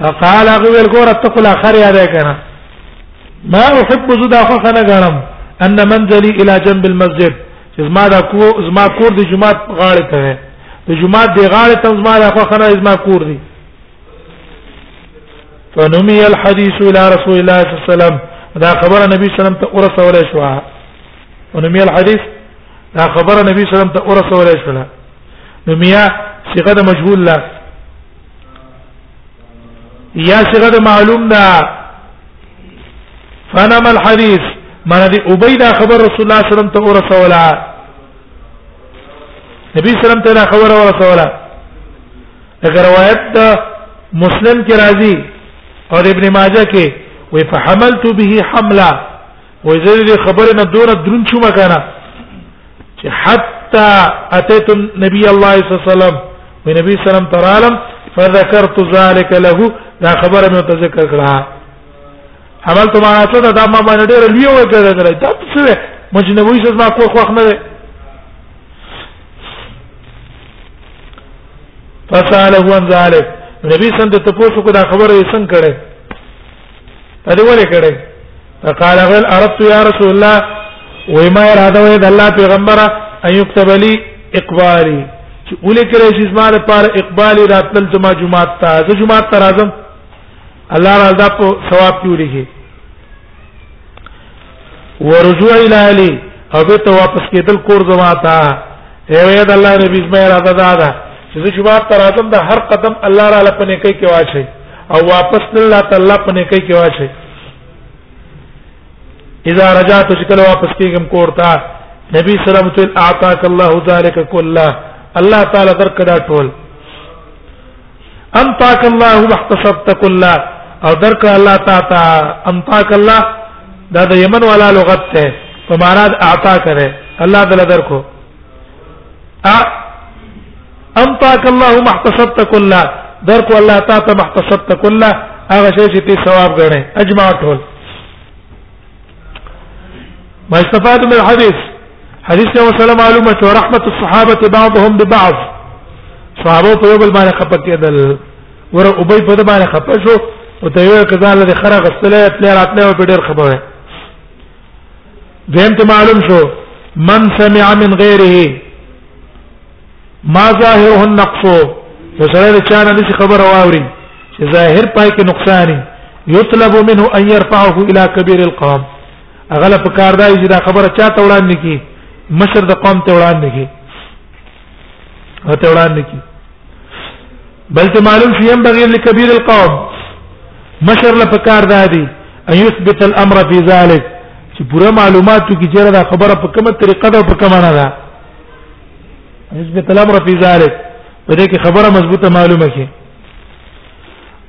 فقال هغه ویل ګوره ته خلا خر یاد کنه ما احب زدا خو خنه غړم ان منزلي الى جنب المسجد چې زما دا کو زما کور د جمعه غاړه ته دی د جمعه د غاړه ته زما دا خو خنه زما کور دی فنمي الحديث الى رسول الله صلى الله عليه وسلم دا خبره نبی صلی الله علیه وسلم ته ورسول شو فنمي الحديث دا خبره نبی صلی الله علیه وسلم ته ورسول شو نمیا صيغه مجهول لا یا صيغه د معلوم ده فنم الحديث من دي عبيد خبر رسول الله صلى الله عليه وسلم ته ورسولا نبی صلی الله عليه وسلم ته خبر ورسولا اگر روایت مسلم کې راځي او ابن ماجه کې وي فحملت به حملا وای زه دې خبره نه دونه درون شوم کنه چې حتا اتيت النبي الله صلى الله عليه وسلم من نبی سلام ترالم فذكرت ذلك له دا خبره مې تذکر کړه عملت ما اصلا دا ما باندې ډېر لوی وکړه دا څه مجنبوي څه ما کوخ وخت نه فساله عن ذلك نبی سم ته تاسو کو دا خبره یې څنګه کړې ته دې ولې کړې فقال غل اردت يا رسول الله وما اراده وي د الله پیغمبره ان يكتب لي اقبالي چې ولې کړې چې زما لپاره اقبالي راتل ته ما جمعه ته زه جمعه ته راځم الله راځه په ثواب کې ولېږي ورجوع الى علي او به ته واپس کېدل کور زما ته اے د الله نبی زما را ده دا ده چې زه شوما تر راځم د هر قدم الله را لپنه کوي کې واچي او واپس الله تعالی پنه کوي کې واچي اذا رجعت شکل واپس کېږم کور ته نبی صلی الله علیه وسلم اعطاك الله ذلك كله الله تعالی درکړه ټول انطاك الله واحتسبت كله او درک الله تعالی انطاك الله دا د یمن والا لغت ته په معنا د اعطا کړي الله تعالی درکو ا انطاك الله واحتسبت كله درک الله تعالی واحتسبت كله هغه شی چې ثواب غني اجماع ټول ما استفاد من الحديث حديث يوم سلام معلومة ورحمة الصحابة بعضهم ببعض صحابه په یو بل باندې خپه کېدل ور او به په باندې خپه شو او ته یو کزان له خره غسلې پلې راتلې او ډېر خپه وې دیم ته معلوم شو من سمع من غیره ما ظاهره النقص وسره چا نه نشي خبر واوري چې ظاهر پای کې نقصان یطلب منه ان يرفعه الى كبير القوم اغله په کار دی چې دا خبره چا ته وړاندې کی مشر د قوم ته وړاندې کی هته وړاندې کی بلکې معلوم شي هم بغیر لكبير القوم مشر له پکار ده دي ان يثبت الامر في ذلك چې پوره معلوماتو کې چیرې دا خبره په کومه طریقه ده او په کومه نه ده نسبت الامر فی ذلک په دې کې خبره مضبوطه معلومه کی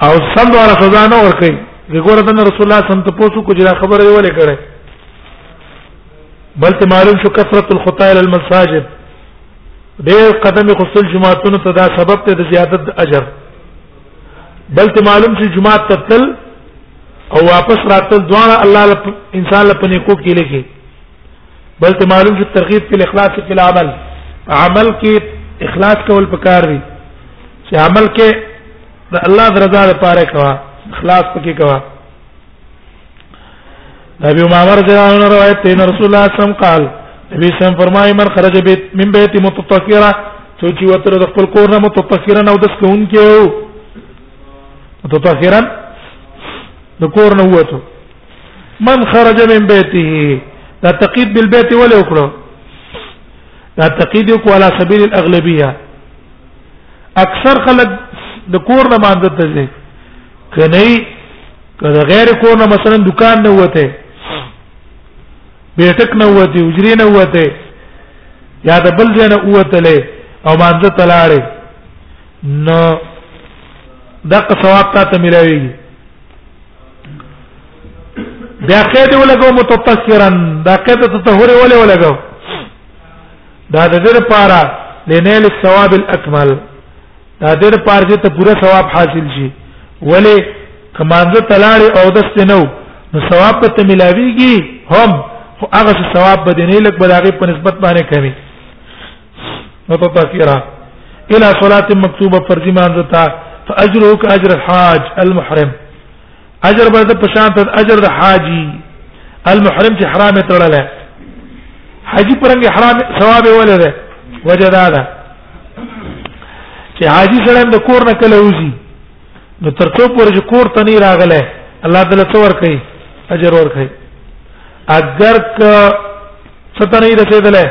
او سم ولا سزا نه ور کوي وګوره د رسول الله سم ته پوسو کو چې خبره یې ولې کړې بلته معلوم شو کثرت الخطا الى المساجد ډېر قدم خصل جماعتونو ته دا سبب ته د زیادت اجر بلته معلوم شي جماعت ته تل او واپس راتل دوه الله انسان لپاره نیکو کې لګي بلکې معلوم شو ترغیب په اخلاص کې العمل عمل کې اخلاص کول پکار دی چې عمل کې د الله رضا لپاره کوا اخلاص پکې کوا نبی عمر رضی الله عنه روایت دی رسول الله صلی الله علیه وسلم قال نبی سم فرمایي من خرج بیت من بیت متطهرا څوک چې وتر د خپل کور نه متطهرا او د سکون کې وو متطهرا د کور نه وته من خرج من بيته دا تقيد بالبيت ولا وکړو دا تقيد کو على سبيل الاغلبيه اکثر خلک د کور نه مانځه ته ځي کني کله غیر کور نه مثلا دکان نه وته بیٹک نه وته اجری نه وته یا د بل ځای نه وته له او مانځه تلاړې نو دغه ثواب ته ملويږي بیا قید ولګو متطهرا دا قید تطهر ولې ولګو دا د دې لپاره لنیل الثواب الاكمل دا د دې لپاره چې ته پوره ثواب حاصل شي ولې کمانځه تلاړي او دست نو نو ثواب ته ملاويږي هم خو هغه ثواب بدنې لک بلاغي په نسبت باندې کوي نو په پاتیرا الى صلاه مكتوبه فرض مانځتا فاجره كاجر الحاج المحرم اجر به په شان ته اجر د حاجی المحرم چې حرام تړل حاجی پرنګ حرام ثواب ولر وجه دا ده چې حاجی سره د کور نه کله وځي نو تر څو پورې چې کور ته نه راغله الله تعالی څور کوي اجر ور کوي اگر که ستنه رسیدله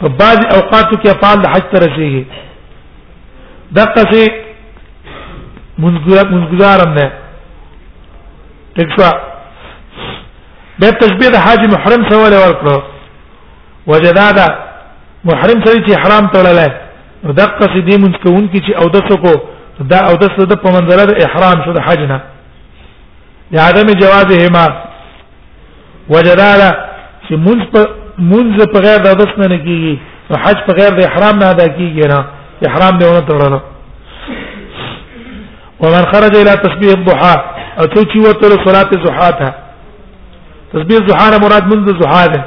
په بعض اوقاتو کې افعال حج ته رسیږي دغه څه منځګزارم نه تکوا به تشبيه د حاج محرم سره ولا ورکړو وجدادا محرم سره چې حرام تړلای نو دغه څه دې منځ کوون کې چې او دسو کو دا او دسو د په منځله د احرام شو د حج نه لعدم جوازهما وجداله چې مونږ په مونږ په غیر د حدث نه کیږي او حج په غیر د احرام نه ادا کیږي نه احرام دی ونه تړنه ومن خرج الى تسبيح الضحى او څو چې وته له صلات الضحى ته تسبيح الضحى نه مراد منذ الضحى ده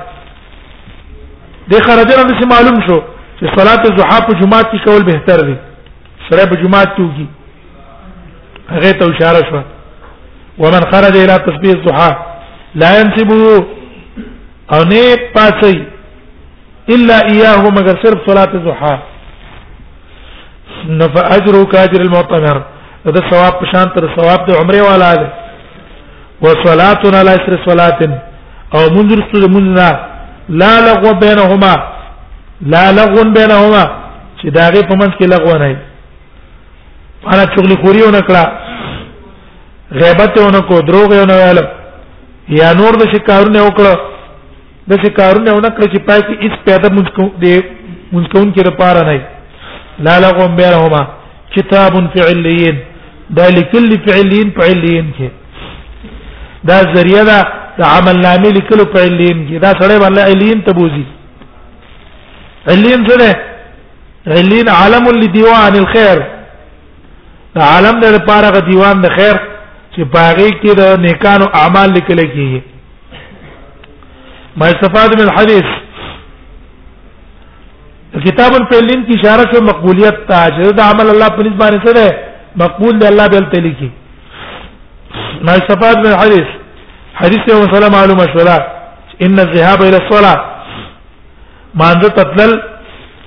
د خرجره د معلوم شو چې صلات الضحى په جمعه کې کول بهتر دی سره په جمعات کې وږي هغه ته اشاره شو ومن خرج الى تسبيح الضحى لا ينسبه او نه پاتې الا اياه مگر صرف صلاه الضحى نفع اجرك اجر المعتمر دا ثواب پشان تر ثواب د عمره والا ده وصلاتنا لا اسر صلات او منذر سود مننا لا لغو بينهما لا لغو بينهما چې داغه په منځ کې لغو نه انا چغلی خوري ونه کړه غیبت ونه کو دروغ ونه ویل یا نور د شکارونه وکړه د څه کارونه ونه کړ چې پای کې هیڅ پیدا مونږ کو دی مونږ کون کې لپاره نه لا لغو بینهما کتاب فعلیین دا لیکل فعلیین فعلیین کې دا ذریعہ دا د عمل نامې لیکل فعلیین کې دا سره باندې علیین تبوزی علیین سره علیین عالم لدیوان الخير د عالم د لپاره غ دیوان د خیر چې پاغي کې د نیکانو اعمال لیکل کیږي ما استفاده من الحديث کتاب الفلین کی اشاره شو مقبولیت ته چې دا عمل الله په نسبت باندې سره مقبول دی الله به تل کی ما استفاد من الحديث حديث یو مسله معلومه شولا ان الذهاب الى الصلاه ما انت تتلل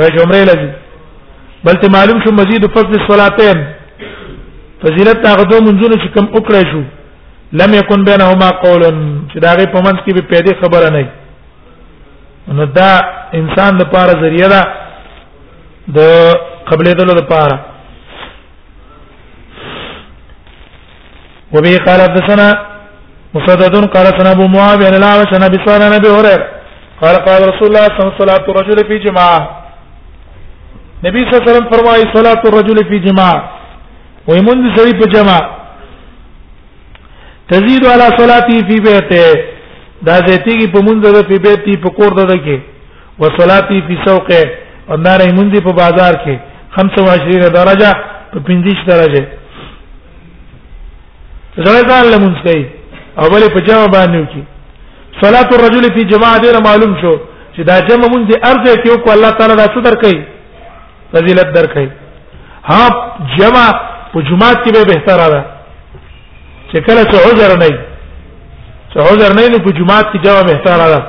راځي عمره لذي بل ته معلوم شو مزید فضل الصلاتين فضیلت هغه دوه منځونه چې کوم وکړای شو لم يكن بينهما قول چې دا غي په منځ کې به پیدا خبره نه نو دا انسان د پاره ذریعہ ده د قبلې دلو د پاره وبه قال حدثنا مسدد قال سنا ابو معاويه عن الاعمش عن ابي سعيد عن ابي هريره قال قال رسول الله صلى الله عليه وسلم صلاه الرجل في جماعه نبی صلی الله علیه وسلم فرمایي صلاه الرجل في جماعه ويمن سړي په جماعه تزيد على صلاتي في بيته دا زيتيږي په مونږ د په بيتي په کور دده کې وصلاتی فی سوق او نار ایموندی په بازار کې 25 درجه په 50 درجه زړه ځان لمونځ کوي او بل په جمع باندې وکي صلات الرجل فی جماعه ډیر معلوم شو چې دا جمع مونږ دې ارزه کې او الله تعالی دا څه درکې فضیلت درکې ها جمع په جمعه کې به بهتره ده چې کله څه عذر نه چې عذر نه نو په جمعه کې جمع بهتره ده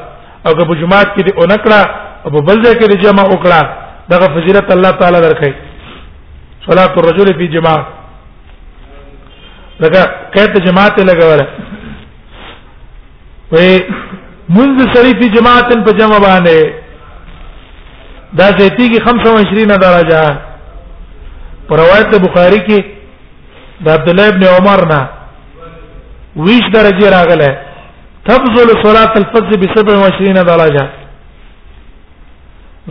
او که په جماعت کې دې اونکړه او په بل ځای کې دې جمع وکړه دغه فضیلت الله تعالی درکړي صلات الرجل فی جماعت لکه کته جماعت لګوله وې منذ سری فی جماعت په جمع باندې دا زیتی کی 25 درجه پر روایت بخاری کې د عبد الله ابن عمر نه 20 درجه راغله تبذل صلاه الفجر ب 27 درجه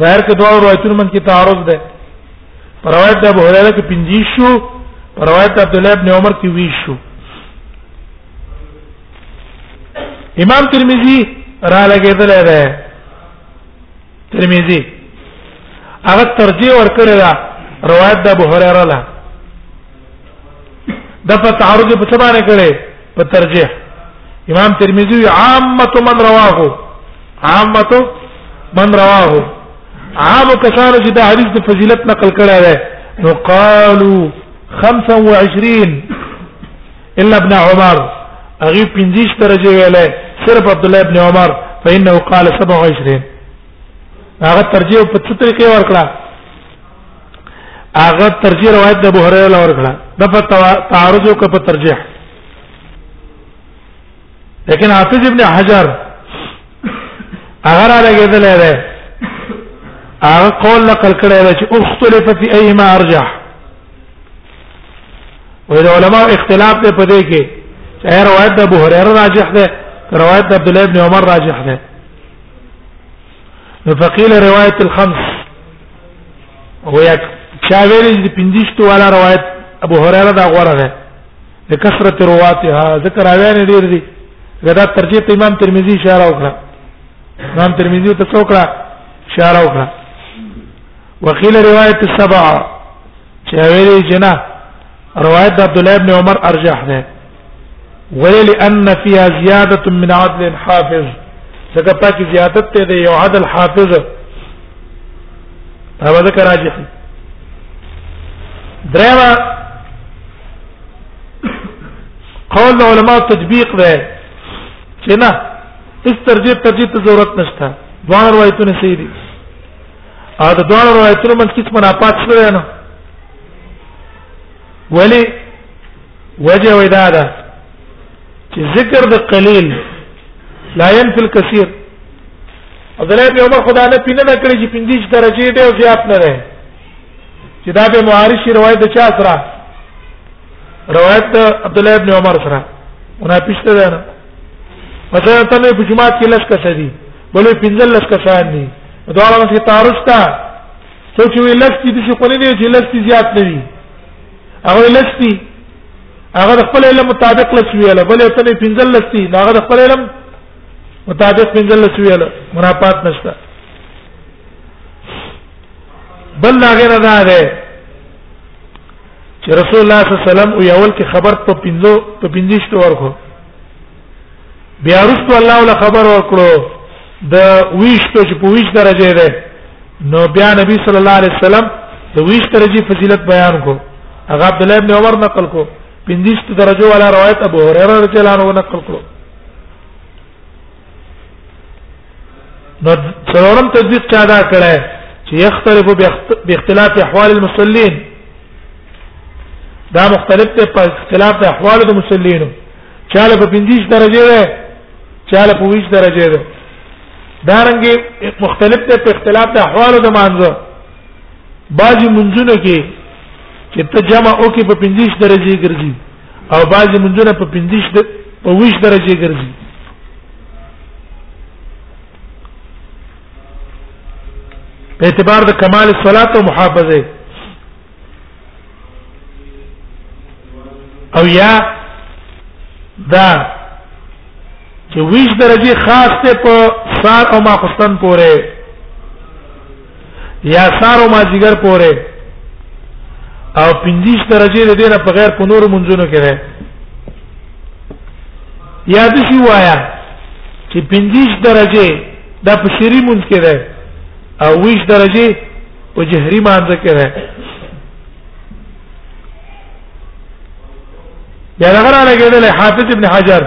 ظاهر کې دوه روایتونو من کې تعارض ده روایت ابو هريره کې 50 شو روایت عبد الله ابن عمر کې 20 شو امام ترمذی را لګیدل ده ترمذی هغه ترجیح ورکړی دا روایت د ابو هريره له د په تعارض په څه باندې کړي په ترجیح امام ترمذی عامه من رواه عامه من رواه عام کسانو چې دا حدیث د فضیلت نقل کړی دی نو قالو 25 الا ابن عمر اغي 15 درجه ویله صرف عبد الله ابن عمر فانه قال 27 هغه ترجیح په څه طریقې ورکړه هغه ترجیح روایت د ابو هريره لور کړه د په تعارض او په ترجیح لیکن حافظ ابن حجر اگر علی کېدل دی هغه قول نقل کړی دی چې اختلف فی ایما ارجح وې د علماء اختلاف دی په دې کې چې روایت د ابو هريره راجح ده روایت د عبد الله ابن عمر راجح ده نو فقيل روایت الخمس هو یک چا ویل چې پنځشتو والا روایت ابو هريره دا غوړه ده د کثرت رواتها ذکر اویان ډیر دي غدا ترجیح امام ترمذی اشاره وکړه امام ترمذی ته څوکړه اشاره وکړه وقيل روایت السبع چې ویلي جنا روایت عبد الله ابن عمر ارجح ده ویل ان فيها زياده من عدل حافظ څنګه پاکي زیادت ته دی یو عدل حافظ دا وځه راجح درېما قول علماء تطبیق ده چې نه اس ترجیح ترجیح ته ضرورت نشته دوه روایتونه صحیح دي او د دوه روایتونو من کیس منافات شوی نه ولی وجه ودا ده چې ذکر د قلیل لا ينفي الكثير عبد الله بن عمر خدای نه پینه نه کړی چې 50 درجه دی او زیات نه دی چې دا به معارض شي روایت د چا سره روایت عبد الله بن عمر سره انا پښته ده مثلا ته په جمعه کې لښکه شدي بلې پنځل لس کسان دي دا له څه تعارض تا څو چې لس دي چې کولې دي چې لس زیات نه دي هغه لس دي هغه خپل علم مطابق لس ویل بلې ته نه پنځل لس دي هغه خپل علم مطابق پنځل لس ویل منافات نشته بل لا غیر دا ده چې رسول الله صلی الله علیه وسلم یو ول کې خبر په پنځو په پنځشت ورکو بیا رسول الله ول خبر ورکړو د ویشتو چې په ویش درجه ده نو بیا نبی صلی الله علیه وسلم د ویش درجه فضیلت بیان کو هغه عبد الله ابن عمر نقل کو پنځیشت درجه والا روایت ابو هريره رضی الله عنه نقل کړو نو څلورم تدبیر چا دا کړه چې یختلف باختلاف احوال المصلين دا مختلف ته په اختلاف د احوال د مصلینو چاله په 25 درجه ده چاله په 20 درجه ده دارنګي مختلف ته په اختلاف د احوالو د مانزه بعضی منځونه کې چې ته جمع او کې په 25 درجه ګرځي او بعضی منځونه په 25 د په 20 درجه ګرځي په اعتبار د کمال صلات او محافظه او یا دا چې ویش درجه خاص ته په سار او ماخستن پورې یا سار او ماجیګر پورې او 50 درجه د دینه په غیر په نور منځونو کې ده یا د سی وایا چې 50 درجه د پشری منځ کې ده او 20 درجه په جهري مانځ کې ده بیا هغه را لګیدل حافظ ابن حجر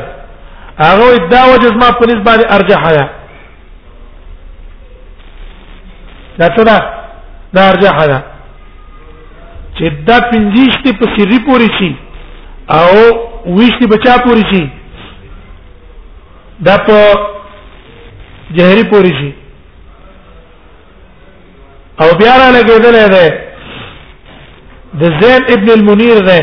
هغه دا وجه ما په نسبت باندې ارجح ده دا څه ده دا ارجح ده چې دا پنځشتي په سری پوری شي او ویشتي بچا پوری شي دا په جهري پوری شي او بیا را لګیدل دی د زید ابن المنیر دی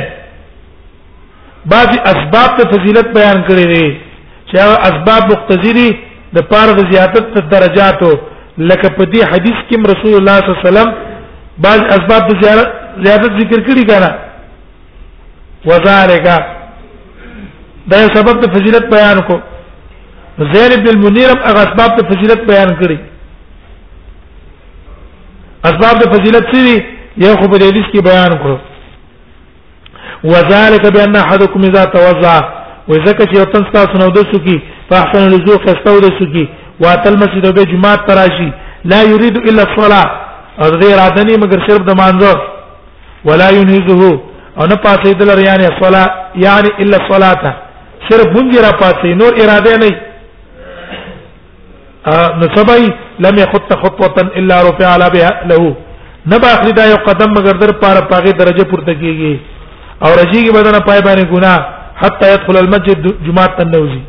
بعض اسباب ته فضیلت بیان کړی دی چې هغه اسباب مقتضی دي د پاره د زیادت د درجاتو لکه په دې حدیث کې رسول الله صلی الله علیه وسلم بعض اسباب د زیادت ذکر کړی کړه وذالک دا سبب د فضیلت بیان کو زید ابن المنیر هغه اسباب د فضیلت بیان کړی اسباب د فضیلت څه دي یو خو په دې حدیث کې بیان کړو وذالک بان احدکم اذا توضا وذکر چې وطن تاسو نو دسو کی فاحسن الوضوء خستو دسو کی واتل مسجد به جمعه تراشی لا يريد الا الصلاه او دې اراده نه مگر صرف د مانځو ولا ينهزه او نه پاتې دل یعنی الصلاه یعنی الا الصلاه صرف مونږ را پاتې نور اراده نه نو سبای لم يخط خطوه الا رفع على بها له نبا اخلي دا یو قدم مگر در پار پاغه درجه پورته کیږي او رجیږي بدن پای باندې ګنا حتا يدخل المسجد جمعه تنوزي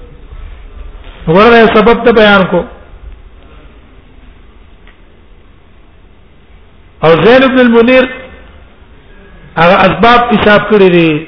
ورنه سبب ته بیان کو او زین ابن المنیر هغه اسباب حساب کړی دي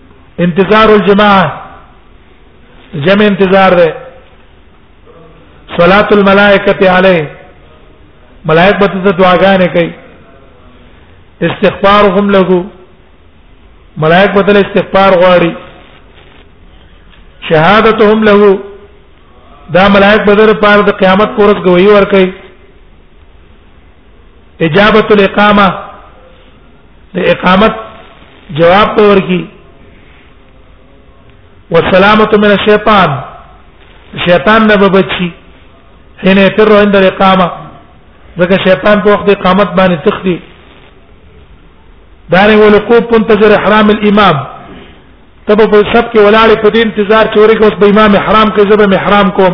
انتظار الجماعه جمع انتظار ده صلات الملائکه علی ملائک به ته دعاګانې کوي استغفارهم له ملائک به ته استغفار غواړي شهادتهم له دا ملائک به در پاره د قیامت پورس گواہی ورکړي اجابه الاقامه د اقامت جواب په ورکی والسلامه من الشیطان شیطان نه بچي حين يفر عند الاقامه ځکه شیطان په وخت اقامت باندې تختی دانه ولقوب منتظر احرام الامام تبو په سب کې ولاړې په دې انتظار چې ورګوس به امام احرام کې زبه محرام کوم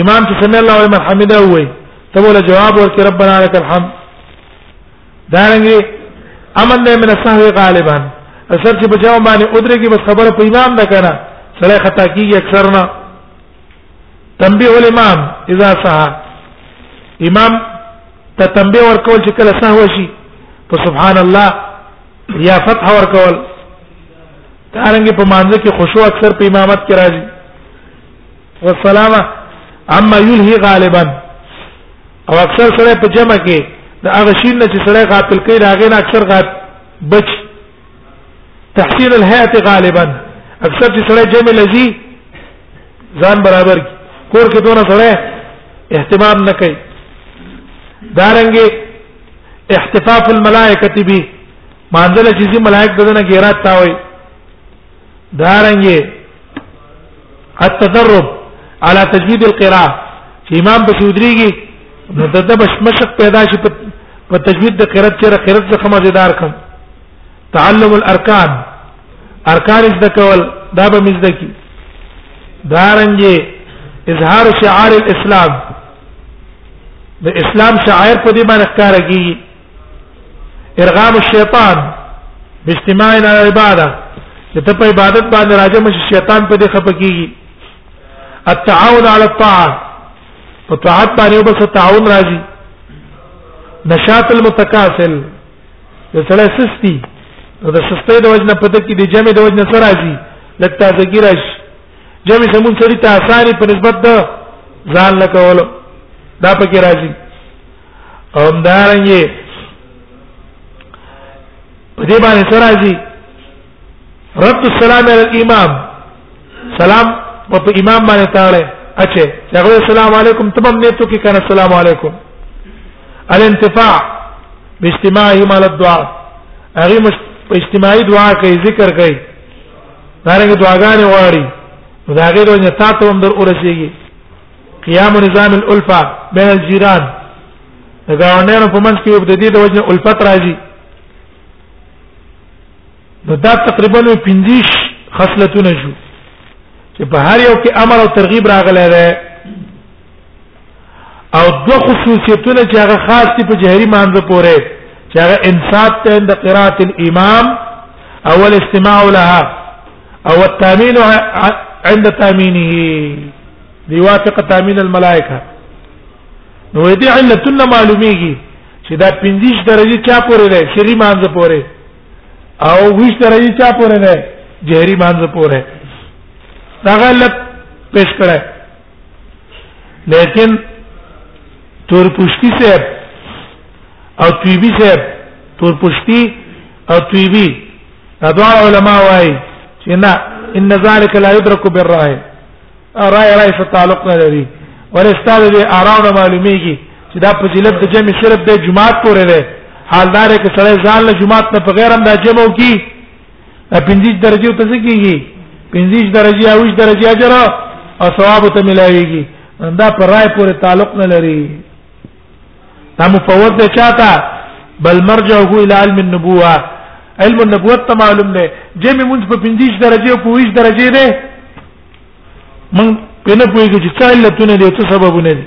امام چې سمع الله لمن حمده وي ته ولا جواب ورکړي ربنا لك الحمد دا رنګي امن نه من السهو غالبا اثر چې بچاو باندې ادرګي بس خبره په امام ده کنه سره خطا کیږي اکثر نه تنبيه الامام اذا سهى امام ته تنبيه ورکول چې کله سهو شي په سبحان الله یا فتح ورکول دا رنګي په مانځ کې خشوع اکثر په امامت کې راځي والسلامه اما يلهي غالبا او اکثر سره په جمع کې دا هغه شی نه چې سره غافل کوي راغې نه اکثر غاف بچ تحسين الهيئه غالبا اکثر چې سره جمع لذي ځان برابر کی کور کې دونه سره اهتمام نه کوي دارنګي احتفاف الملائکه به مانځل چې ملائکه دنه غیرات تاوي دارنګه التدرب على تجويد القراءه چې امام په سودريږي نو دته مشق پیدا شي په تجوید د قرات کې را قرات څخه مزیدار کم تعلم الارکان ارکان زده کول دا به مزده کی دارنګي اظهار شعار الاسلام د اسلام شاعر په دې باندې ښکار کیږي ارغام الشیطان باجتماع العباده چې ته په عبادت باندې راځم چې شیطان په دې خپ کیږي التعاون على الطاعه په طاعت باندې وبس تعاون راځي نشاط المتکاسل د سره سستی نو د سستۍ د وجنه په دکی د جمع د وجنه سره راځي لکه تازه ګرش جمع سمون سری ته اساني په نسبت د ځان لکولو دا پکې راځي هم دارنګي په دې باندې سراجي رد السلام علی الامام سلام په امام باندې تاړه اچھا هغه السلام علیکم تمام نیتو کې کنه السلام علیکم الانتفاع باجتماعه مال الدعاء هغه مش په اجتماعي دعا کوي ذکر کوي دارنګ دعاګانې واړي دا هغه د نتا ته هم در ورسیږي قیام نظام الالفه بین الجيران دا غاونانو په منځ کې د دې د وجه الفت راځي نو دا تقریبا 50 خصلتونه شو چې په هر یو کې امر او ترغیب راغلی دی او دو خصوصیتونه چې هغه خاص دي په جهري مانزه پورې چې هغه انصات ته عند قراءه الامام او الاستماع لها او التامين عند تامينه ليوافق تامين الملائکه نو دې علتونه معلومیږي چې دا 50 درجه چا پورې ده شری مانځ پورې او 20 درجه چا پورې ده جهري مانځ پورې دا غلط پیش کړه لیکن تور پښتي صاحب او طيبي صاحب تور پښتي او طيبي دا ډول علما وايي چې نه ان ذلك لا يدرك بالرأي رای رای څه تعلق نه لري ورستاد به آرام معلومیږي چې دا فضیلت د جمع صرف د جمعات پورې ده حالدار کې سره ځان له جمعات نه په غیر هم د جمع کی په پنځه درجه ته څه کیږي پنځه درجه او 20 درجه اجر او ثواب ته ملایږي دا پر رائے پورې تعلق نه لري دا مفوض ده چاته بل مرجعه الى علم النبوه علم النبوه ته معلوم ده جمع مونږ په 50 درجه په 20 درجه ده من په نه پوهیږي چې څه علتونه دي او څه سببونه دي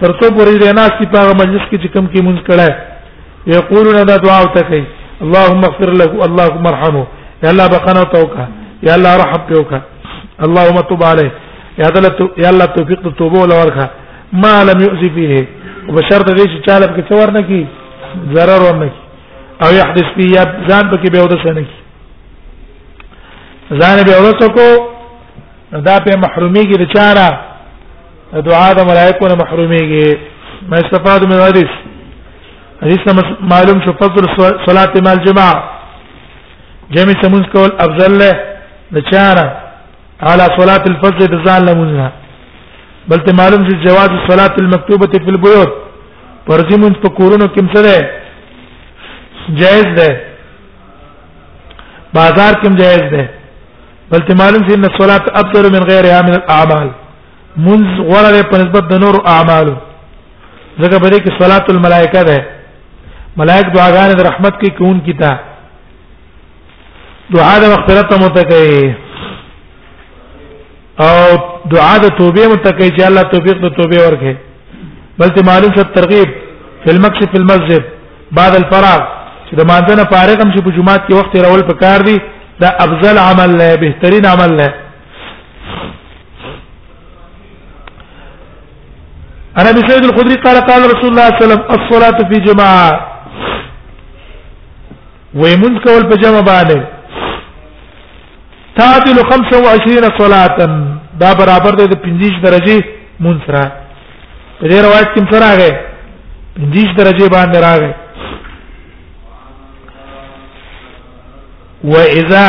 تر څو پورې د ناس په هغه مجلس کې چې کم کې مونږ کړه یقولون دا دعا او تکي اللهم اغفر له اللهم ارحمه یا الله بخنه توکا یا الله رحم توکا اللهم تب عليه یا الله یا الله توفیق ته توبه ولا ورخه ما لم يؤذي فيه وبشرط دې چې چاله کې څور نه کی zarar ور نه کی او يحدث فيه یا ځان پکې به ودس نه کی ځان به ورته کو دا په محرومي کې د چاره دعا د ملائکو نه محروميږي ما استفاد من حدیث حدیث معلوم شو فضل صلات مال جماعه جمع سمون کول افضل له نچانا على صلاه الفجر د ځان لمونځه بل ته معلوم شو جواز صلات المكتوبه في البيوت فرض مونږ په کورونو کې څه ده جائز ده بازار کې جائز ده بل ته معلوم شو ان الصلاه افضل من غيرها من الاعمال منز غره په نسبت د نور اعمالو ځکه په دې کې صلات الملائکه ده ملائک دعاګانې د رحمت کې کون کیتا دعا د مغفرت متکي او دعا د توبې متکي چې الله توفیق د توبې ورکړي بلته معلوم شو ترغیب فی المکش فی المسجد بعد الفراغ چې د مانځنه فارغ هم چې په جمعات کې وخت راول پکار دی دا افضل عمل له بهترین عمل له انا ابي سعيد الخدري قال قال رسول الله صلى الله عليه وسلم الصلاه في جماعه ويمن كول بجمع باندې تعدل 25 صلاه دا برابر ده 50 درجه مون سره په دې روایت کې سره راغی 50 درجه باندې راغی واذا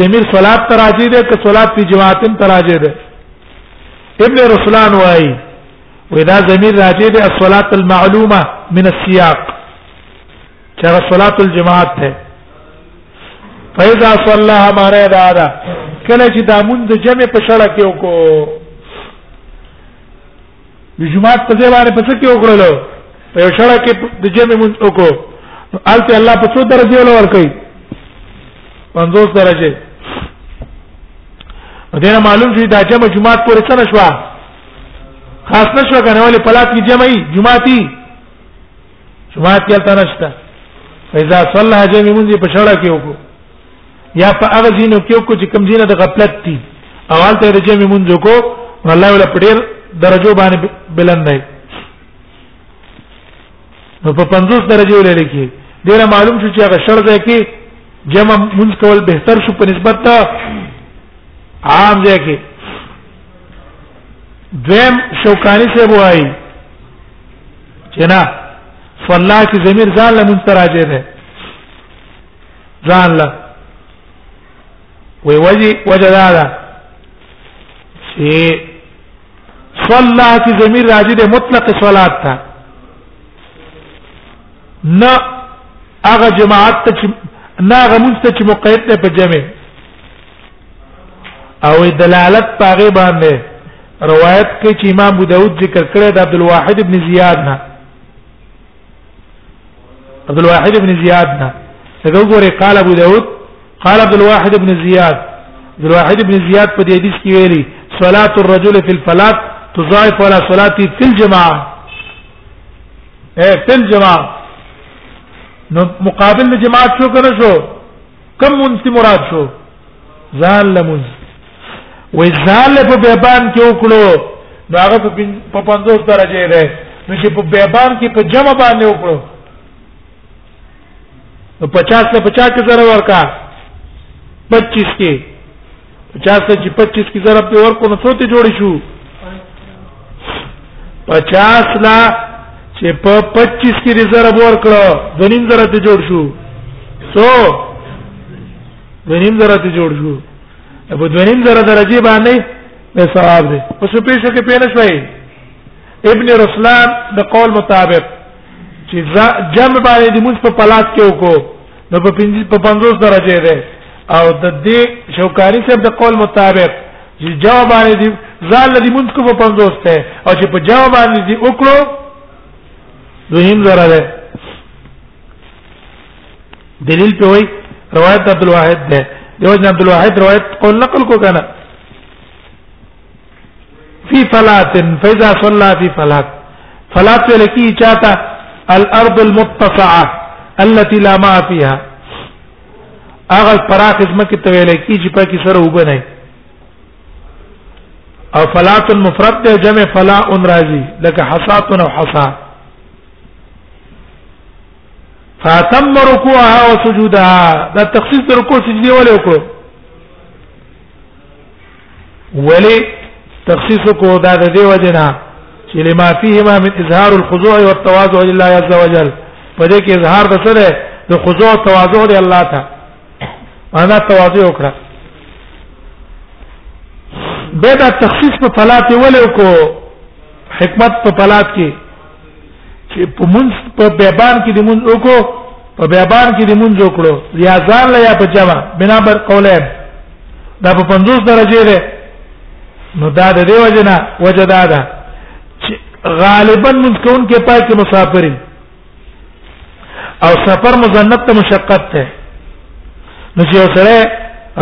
ضمیر صلات تراجی ده که صلات فی جماعتن تراجی ده ابن رسلان وای واذا ضمیر راجی ده الصلات المعلومه من السياق چا صلات الجماعت ده فاذا صلى معنی دا ده کله چې دا مونږ جمع په شړه کې وکړو د جمعات په ځای باندې پڅ کې وکړل په یو شړه کې د جمع مونږ وکړو الته الله په څو درجه ول ور کوي 50 درجه دینه معلوم شي دا جمع جمعات پورې څه نشوا خاص نشوا کنه ولې پلات کې جمعي جمعاتي جمعات کې تنشتا فإذا صلى جمع مونږ په شړه کې وکړو یا په هغه ځینو کې کو چې کم ځینې د غفلت دي او حالت یې چې مونږ کو الله ولا پډیر درجو باندې بلند نه نو په 50 درجه ولې کې ډیر معلوم شو چې هغه شرط دی کې جمع مونږ کول بهتر شو په نسبت ته عام دی کې دویم شوکانی سے وایي چې نه صلاح کی ضمیر ځان لمن تراجه ده ځان له وی وجه وجه دا ده چې صلاه چې ضمیر راځي د مطلق صلات ته نه هغه جماعت ته چې نه هغه مونږ ته چې مقید نه په جمع او دلالت پاغه باندې روایت کې چې امام ابو داود ذکر کړی د عبد الواحد ابن زیاد نه عبد الواحد بن زياد نه څنګه وګوره قال ابو داود قال عبد الواحد بن زياد عبد الواحد بن زياد په دې حدیث کې ویلي صلاه الرجل في الفلاة تضاعف على صلاته في الجماعه اے في الجماعه نو مقابل جماعت شو کنه شو کوم مونږ ته مراد شو ځان لمز وې ځان له په بیان کې وکړو نو هغه په 50 درجه ده نو چې په بیان کې په جمع باندې وکړو نو 50 له 50 کې سره ورکا 25 کې چا څه چې 25 کې ضرب په ورکو نو څو ته جوړ شو 50 لا چې په 25 کې ضرب ورکړو دنیم زره ته جوړ شو څو دنیم زره ته جوړ شو په دنیم زره درجه باندې به ثواب دی اوس په پیښه کې پېنه شوي ابن رسلان د قول مطابق چې جمع باندې د موږ په پلاس کې وکړو نو په پنځه په 50 درجه ده او د دې شوکاری صاحب د قول مطابق چې جواب باندې دي ځان لدی مونږ کو په 50 ته او چې په جواب باندې دي وکړو دویم زره ده دلیل په وای روایت عبد الواحد ده دیو جن عبد الواحد روایت قول نقل کو کنه فی فلات فاذا صلى فی فلات فلات لکی چاته الارض المتسعه التي لا ماء فيها اغه پراخ اسمه کې تویل کی چې پکې سره وبنه او فلات مفرد ده جمع فلاء راضی لکه حصات او حصا فاتم ركوعها وسجودها دا تخصیص رکوع سجدي ولې وکړو ولی تخصیص کو دا د دی وجنا چې لما فيهما من اظهار الخضوع والتواضع لله عز وجل په دې کې اظهار د سره د خضوع او تواضع دی الله ته انا تواضع وکړه به دا تخصیص په فلات ولې کو حکمت په فلات کې چې په مونږ په بیابان کې د مونږ وکړو په بیابان کې د مونږ وکړو یا ځان لا یا په جمع بنا بر قولین دا په 50 درجه ده نو دا د دې وجنه وجدا ده چې غالبا مونږ کون کې پای کې مسافرین او سفر مزنت ته مشقت ده نو چې سره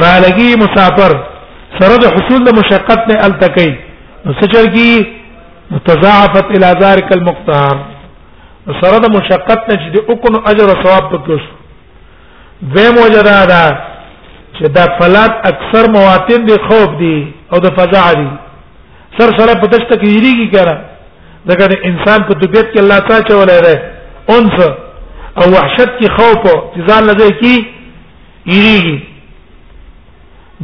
را لګي مسافر سره د حصول د مشقت نه التقي نو سچر کی متضاعفت الى ذلك المقدار سره د مشقت نه چې د وکړو اجر او ثواب پکې شو به موجدا ده چې دا فلات اکثر مواطن دي خوب دي او د فزع دي سر سره په دشت کې یریږي کنه دغه انسان په طبيعت کې الله تعالی چولې ده انس او وحشت کې خوف چې ځان لږه کې یریږي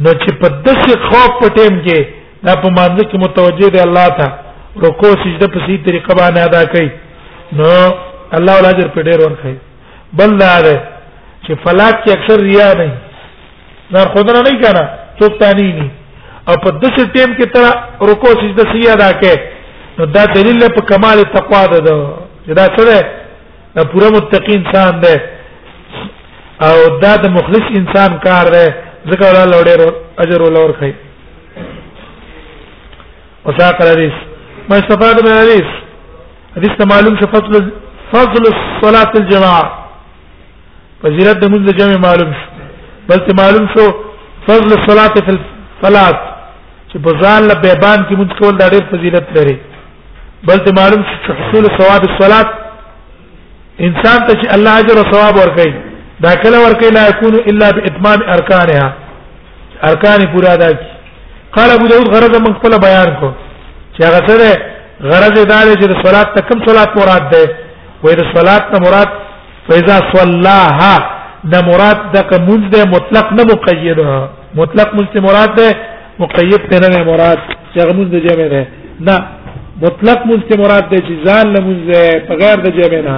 نو چې په داسې خوف په ټیم کې دا په مانځ کې متوجه دی الله ته رکوع سجده په سي طریقه باندې ادا کوي نو الله ولا اجر په ډیر ورکړي بل دا ده چې فلاک کې اکثر ریا نه نه خدای نه کنا څوک تانی نه او په داسې ټیم کې تر رکوع سجده سي ادا کوي نو دا دلیل په کمال تقوا ده دا سره دا پوره متقی انسان دی او دا د مخلص انسان کار دی ځکه ولا لوړې اجر ولا ورخی وساق الحديث ما استفاد من الحديث حديث معلوم شو فضل فضل الصلاه الجماعه فضیلت د موږ جمع معلوم شو بلته معلوم شو فضل الصلاه فی الصلاه چې په ځان له بیان کې موږ کول دا ډېر فضیلت لري بلته معلوم شو چې حصول ثواب الصلاه انسان ته چې الله اجر او ثواب ورکړي دا کله ورکړي لا يكون الا باتمام ارکانها ارکان پورا ادا کی قال ابو داود غرض من خپل بیان کو چې هغه سره غرض دا دی چې صلات ته کوم صلات مراد ده وې د صلات نه مراد فاذا صلاها نه مراد دک منځ ده مطلق نه مقید مطلق منځ مراد ده مقید ته نه مراد چې هغه منځ جمع ده نه مطلق منځ مراد ده چې ځان له منځ په غیر د جمع نه